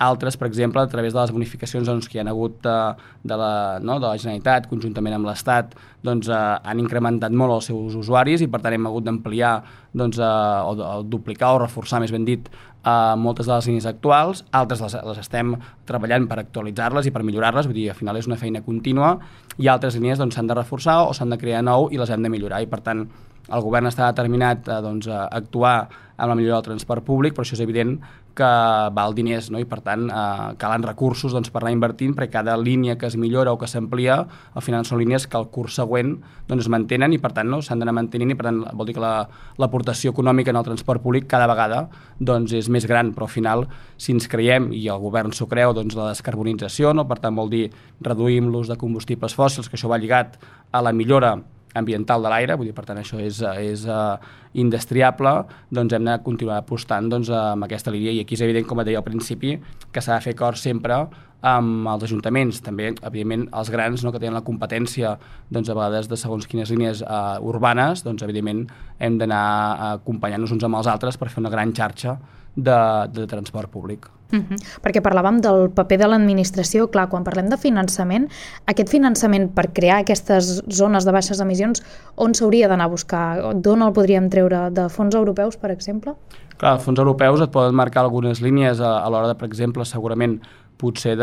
altres, per exemple, a través de les bonificacions doncs, que hi ha hagut de, de, la, no, de la Generalitat, conjuntament amb l'Estat, doncs, eh, han incrementat molt els seus usuaris i, per tant, hem hagut d'ampliar doncs, eh, o, o duplicar o reforçar, més ben dit, eh, moltes de les línies actuals. Altres les, les estem treballant per actualitzar-les i per millorar-les, vull dir, al final és una feina contínua, i altres línies doncs, s'han doncs, de reforçar o s'han de crear nou i les hem de millorar, i, per tant, el govern està determinat a, doncs, a actuar amb la millora del transport públic, però això és evident que val diners no? i per tant eh, calen recursos doncs, per anar invertint perquè cada línia que es millora o que s'amplia al final són línies que el curs següent doncs, es mantenen i per tant no? s'han d'anar mantenint i per tant vol dir que l'aportació la, econòmica en el transport públic cada vegada doncs, és més gran però al final si ens creiem i el govern s'ho creu doncs, la descarbonització no? per tant vol dir reduïm l'ús de combustibles fòssils que això va lligat a la millora ambiental de l'aire, vull dir, per tant, això és, és uh, indestriable, doncs hem de continuar apostant doncs, amb aquesta línia. I aquí és evident, com et deia al principi, que s'ha de fer cor sempre amb els ajuntaments, també, evidentment, els grans no, que tenen la competència doncs, a vegades de segons quines línies uh, urbanes, doncs, evidentment, hem d'anar acompanyant-nos uns amb els altres per fer una gran xarxa de, de transport públic. Uh -huh. Perquè parlàvem del paper de l'administració. Clar, quan parlem de finançament, aquest finançament per crear aquestes zones de baixes emissions, on s'hauria d'anar a buscar? D'on el podríem treure? De fons europeus, per exemple? Clar, els fons europeus et poden marcar algunes línies a, a l'hora de, per exemple, segurament potser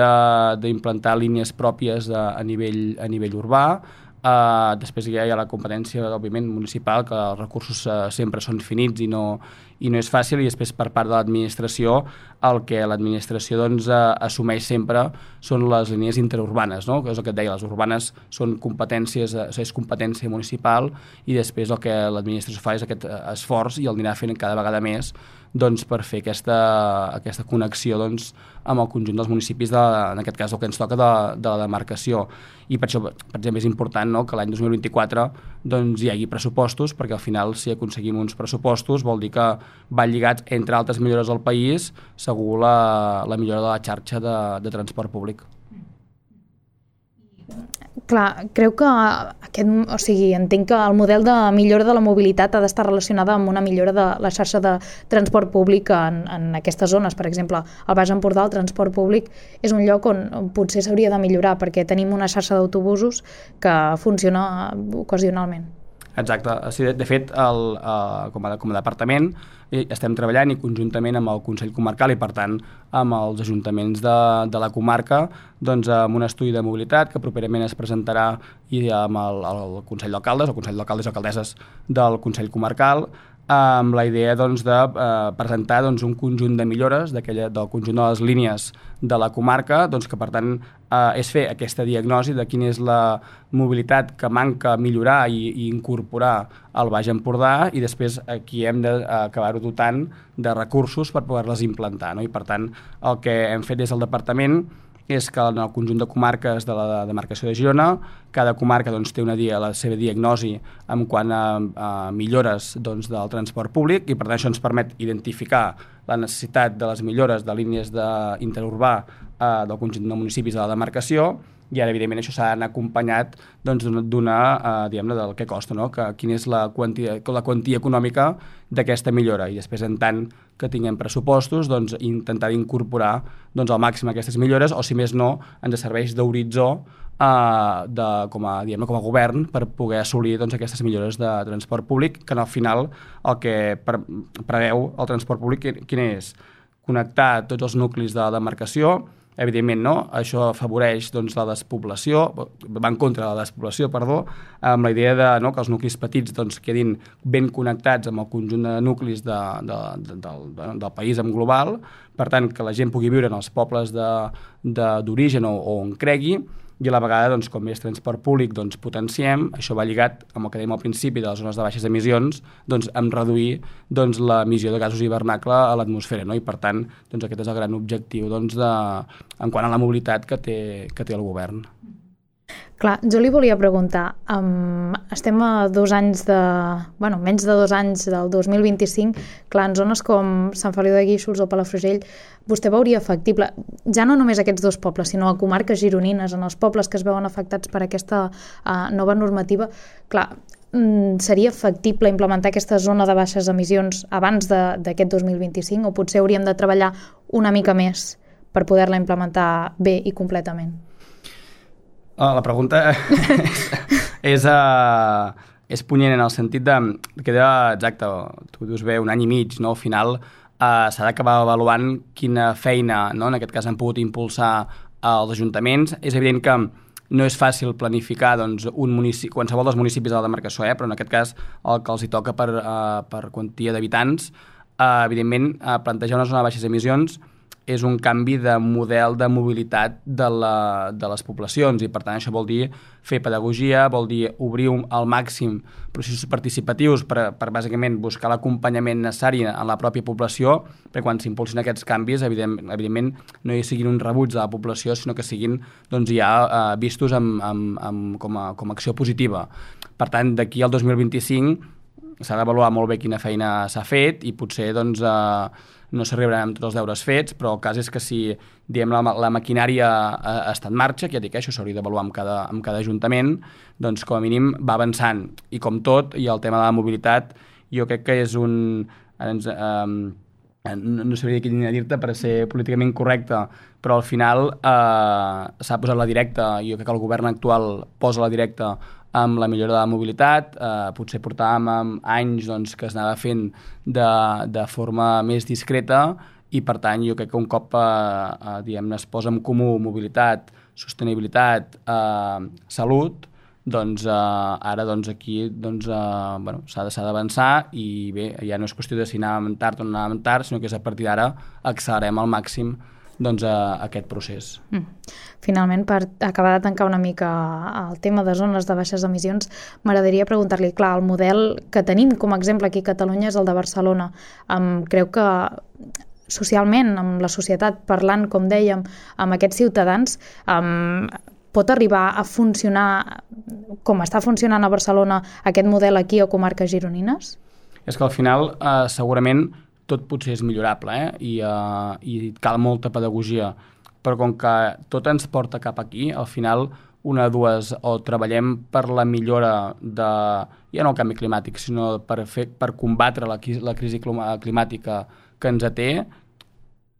d'implantar línies pròpies de, a, nivell, a nivell urbà, Uh, després ja hi ha la competència, òbviament, municipal, que els recursos uh, sempre són finits i no, i no és fàcil, i després per part de l'administració el que l'administració doncs, uh, assumeix sempre són les línies interurbanes, no? que és el que et deia, les urbanes són competències, uh, és competència municipal i després el que l'administració fa és aquest uh, esforç i el anirà fent cada vegada més doncs, per fer aquesta, aquesta connexió doncs, amb el conjunt dels municipis, de, en aquest cas el que ens toca de, de la demarcació. I per això, per exemple, és important no, que l'any 2024 doncs, hi hagi pressupostos, perquè al final si aconseguim uns pressupostos vol dir que va lligats, entre altres millores del país, segur la, la millora de la xarxa de, de transport públic. Clar, creu que aquest, o sigui, entenc que el model de millora de la mobilitat ha d'estar relacionada amb una millora de la xarxa de transport públic en, en aquestes zones. Per exemple, al Baix Empordà el transport públic és un lloc on potser s'hauria de millorar perquè tenim una xarxa d'autobusos que funciona ocasionalment. Exacte. Sí, de, de fet, el, uh, com, a, com a departament i estem treballant i conjuntament amb el Consell Comarcal i per tant amb els ajuntaments de, de la comarca doncs, amb un estudi de mobilitat que properament es presentarà i amb el, el Consell d'Alcaldes, el Consell d'Alcaldes i Alcaldesses del Consell Comarcal amb la idea doncs, de eh, presentar doncs, un conjunt de millores del conjunt de les línies de la comarca, doncs, que per tant eh, és fer aquesta diagnosi de quina és la mobilitat que manca millorar i, i incorporar al Baix Empordà i després aquí hem d'acabar-ho dotant de recursos per poder-les implantar. No? I per tant el que hem fet des del departament és que en el conjunt de comarques de la demarcació de Girona, cada comarca doncs, té una dia, la seva diagnosi en quant a, a millores doncs, del transport públic i per tant això ens permet identificar la necessitat de les millores de línies d'interurbà eh, del conjunt de municipis de la demarcació i ara, evidentment, això s'ha d'anar acompanyat doncs, d'una, eh, diguem del que costa, no? que, quina és la quantia, la quantia econòmica d'aquesta millora. I després, en tant que tinguem pressupostos, doncs, intentar incorporar doncs, al màxim aquestes millores, o si més no, ens serveix d'horitzó eh, de, com, a, diguem com a govern per poder assolir doncs, aquestes millores de transport públic, que al final el que pre preveu el transport públic quin és? Connectar tots els nuclis de demarcació, evidentment no, això afavoreix doncs, la despoblació, va en contra de la despoblació, perdó, amb la idea de no, que els nuclis petits doncs, quedin ben connectats amb el conjunt de nuclis de, de, de, del, de, del país en global, per tant, que la gent pugui viure en els pobles d'origen o, o on cregui, i a la vegada, doncs, com més transport públic doncs, potenciem, això va lligat amb el que dèiem al principi de les zones de baixes emissions, doncs, amb reduir doncs, l'emissió de gasos hivernacle a l'atmosfera, no? i per tant doncs, aquest és el gran objectiu doncs, de, en quant a la mobilitat que té, que té el govern. Clar, jo li volia preguntar, um, estem a dos anys de... bueno, menys de dos anys del 2025, clar, en zones com Sant Feliu de Guíxols o Palafrugell, vostè veuria factible, ja no només aquests dos pobles, sinó a comarques gironines, en els pobles que es veuen afectats per aquesta uh, nova normativa, clar, mm, seria factible implementar aquesta zona de baixes emissions abans d'aquest 2025 o potser hauríem de treballar una mica més per poder-la implementar bé i completament? Oh, la pregunta és, és, uh, és punyent en el sentit de... Queda, exacte, tu dius bé, un any i mig, no? Al final uh, s'ha d'acabar avaluant quina feina, no? en aquest cas, han pogut impulsar els ajuntaments. És evident que no és fàcil planificar doncs, un municipi, qualsevol dels municipis de la demarcació, eh? però en aquest cas el que els hi toca per, uh, per quantia d'habitants, uh, evidentment, uh, plantejar una zona de baixes emissions és un canvi de model de mobilitat de, la, de les poblacions i per tant això vol dir fer pedagogia, vol dir obrir un, al màxim processos participatius per, per bàsicament buscar l'acompanyament necessari en la pròpia població perquè quan s'impulsin aquests canvis evident, evidentment no hi siguin un rebuig de la població sinó que siguin doncs, ja eh, vistos amb, amb, amb, com, a, com a acció positiva. Per tant, d'aquí al 2025 s'ha d'avaluar molt bé quina feina s'ha fet i potser doncs, eh, no s'arribarà amb tots els deures fets, però el cas és que si diem, la, la maquinària ha, ha estat en marxa, que ja dic això s'hauria d'avaluar amb, cada, amb cada ajuntament, doncs com a mínim va avançant. I com tot, i el tema de la mobilitat, jo crec que és un... Ens, eh, no, no sabria quina dir-te per ser políticament correcte, però al final eh, s'ha posat la directa, jo crec que el govern actual posa la directa amb la millora de la mobilitat, eh, potser portàvem amb anys doncs, que es anava fent de, de forma més discreta i per tant jo crec que un cop eh, eh, diguem es posa en comú mobilitat, sostenibilitat, eh, salut, doncs eh, ara doncs, aquí doncs, eh, bueno, s'ha d'avançar i bé, ja no és qüestió de si anàvem tard o no anàvem tard, sinó que és a partir d'ara accelerem al màxim doncs, a, a aquest procés. Mm. Finalment, per acabar de tancar una mica el tema de zones de baixes emissions, m'agradaria preguntar-li, clar, el model que tenim com a exemple aquí a Catalunya és el de Barcelona. Um, creu que socialment, amb la societat, parlant, com dèiem, amb aquests ciutadans, um, pot arribar a funcionar com està funcionant a Barcelona aquest model aquí o comarques gironines? És que al final eh, segurament tot potser és millorable eh? I, eh, i cal molta pedagogia, però com que tot ens porta cap aquí, al final una o dues, o treballem per la millora de, ja no el canvi climàtic, sinó per, fer, per combatre la, la crisi climàtica que ens té,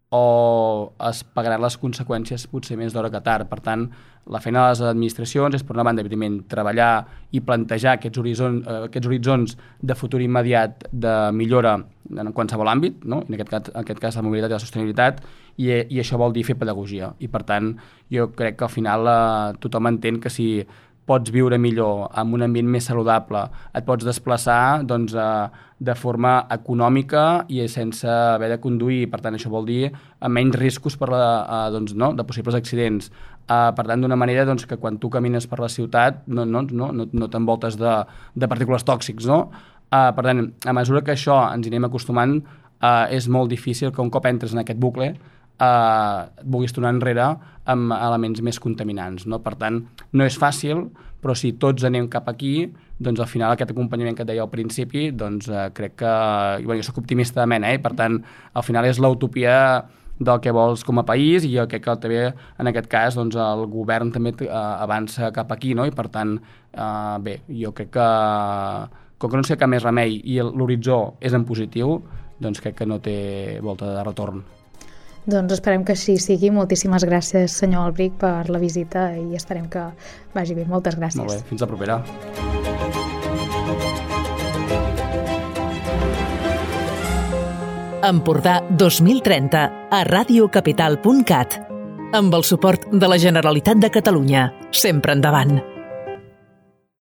o es pagaran les conseqüències potser més d'hora que tard. Per tant, la feina de les administracions és, per una banda, evidentment, treballar i plantejar aquests, horizons, eh, aquests horitzons de futur immediat de millora en qualsevol àmbit, no? en, aquest cas, en aquest cas la mobilitat i la sostenibilitat, i, i això vol dir fer pedagogia. I, per tant, jo crec que al final eh, tothom entén que si pots viure millor en un ambient més saludable, et pots desplaçar doncs, eh, de forma econòmica i sense haver de conduir, per tant això vol dir amb menys riscos per la, eh, doncs, no, de possibles accidents. Eh, per tant, d'una manera doncs, que quan tu camines per la ciutat no, no, no, no, no t'envoltes de, de partícules tòxics. No? Eh, per tant, a mesura que això ens anem acostumant, eh, és molt difícil que un cop entres en aquest bucle eh, vulguis tornar enrere amb elements més contaminants. No? Per tant, no és fàcil, però si tots anem cap aquí, doncs al final aquest acompanyament que et deia al principi, doncs eh, crec que... Bueno, jo soc optimista de mena, eh? per tant, al final és l'utopia del que vols com a país i jo crec que també en aquest cas doncs, el govern també eh, avança cap aquí no? i per tant, eh, bé, jo crec que com que no sé cap més remei i l'horitzó és en positiu, doncs crec que no té volta de retorn. Doncs esperem que així sigui. Moltíssimes gràcies, senyor Albric, per la visita i esperem que vagi bé. Moltes gràcies. Molt bé, fins la propera. Empordà 2030 a radiocapital.cat amb el suport de la Generalitat de Catalunya. Sempre endavant.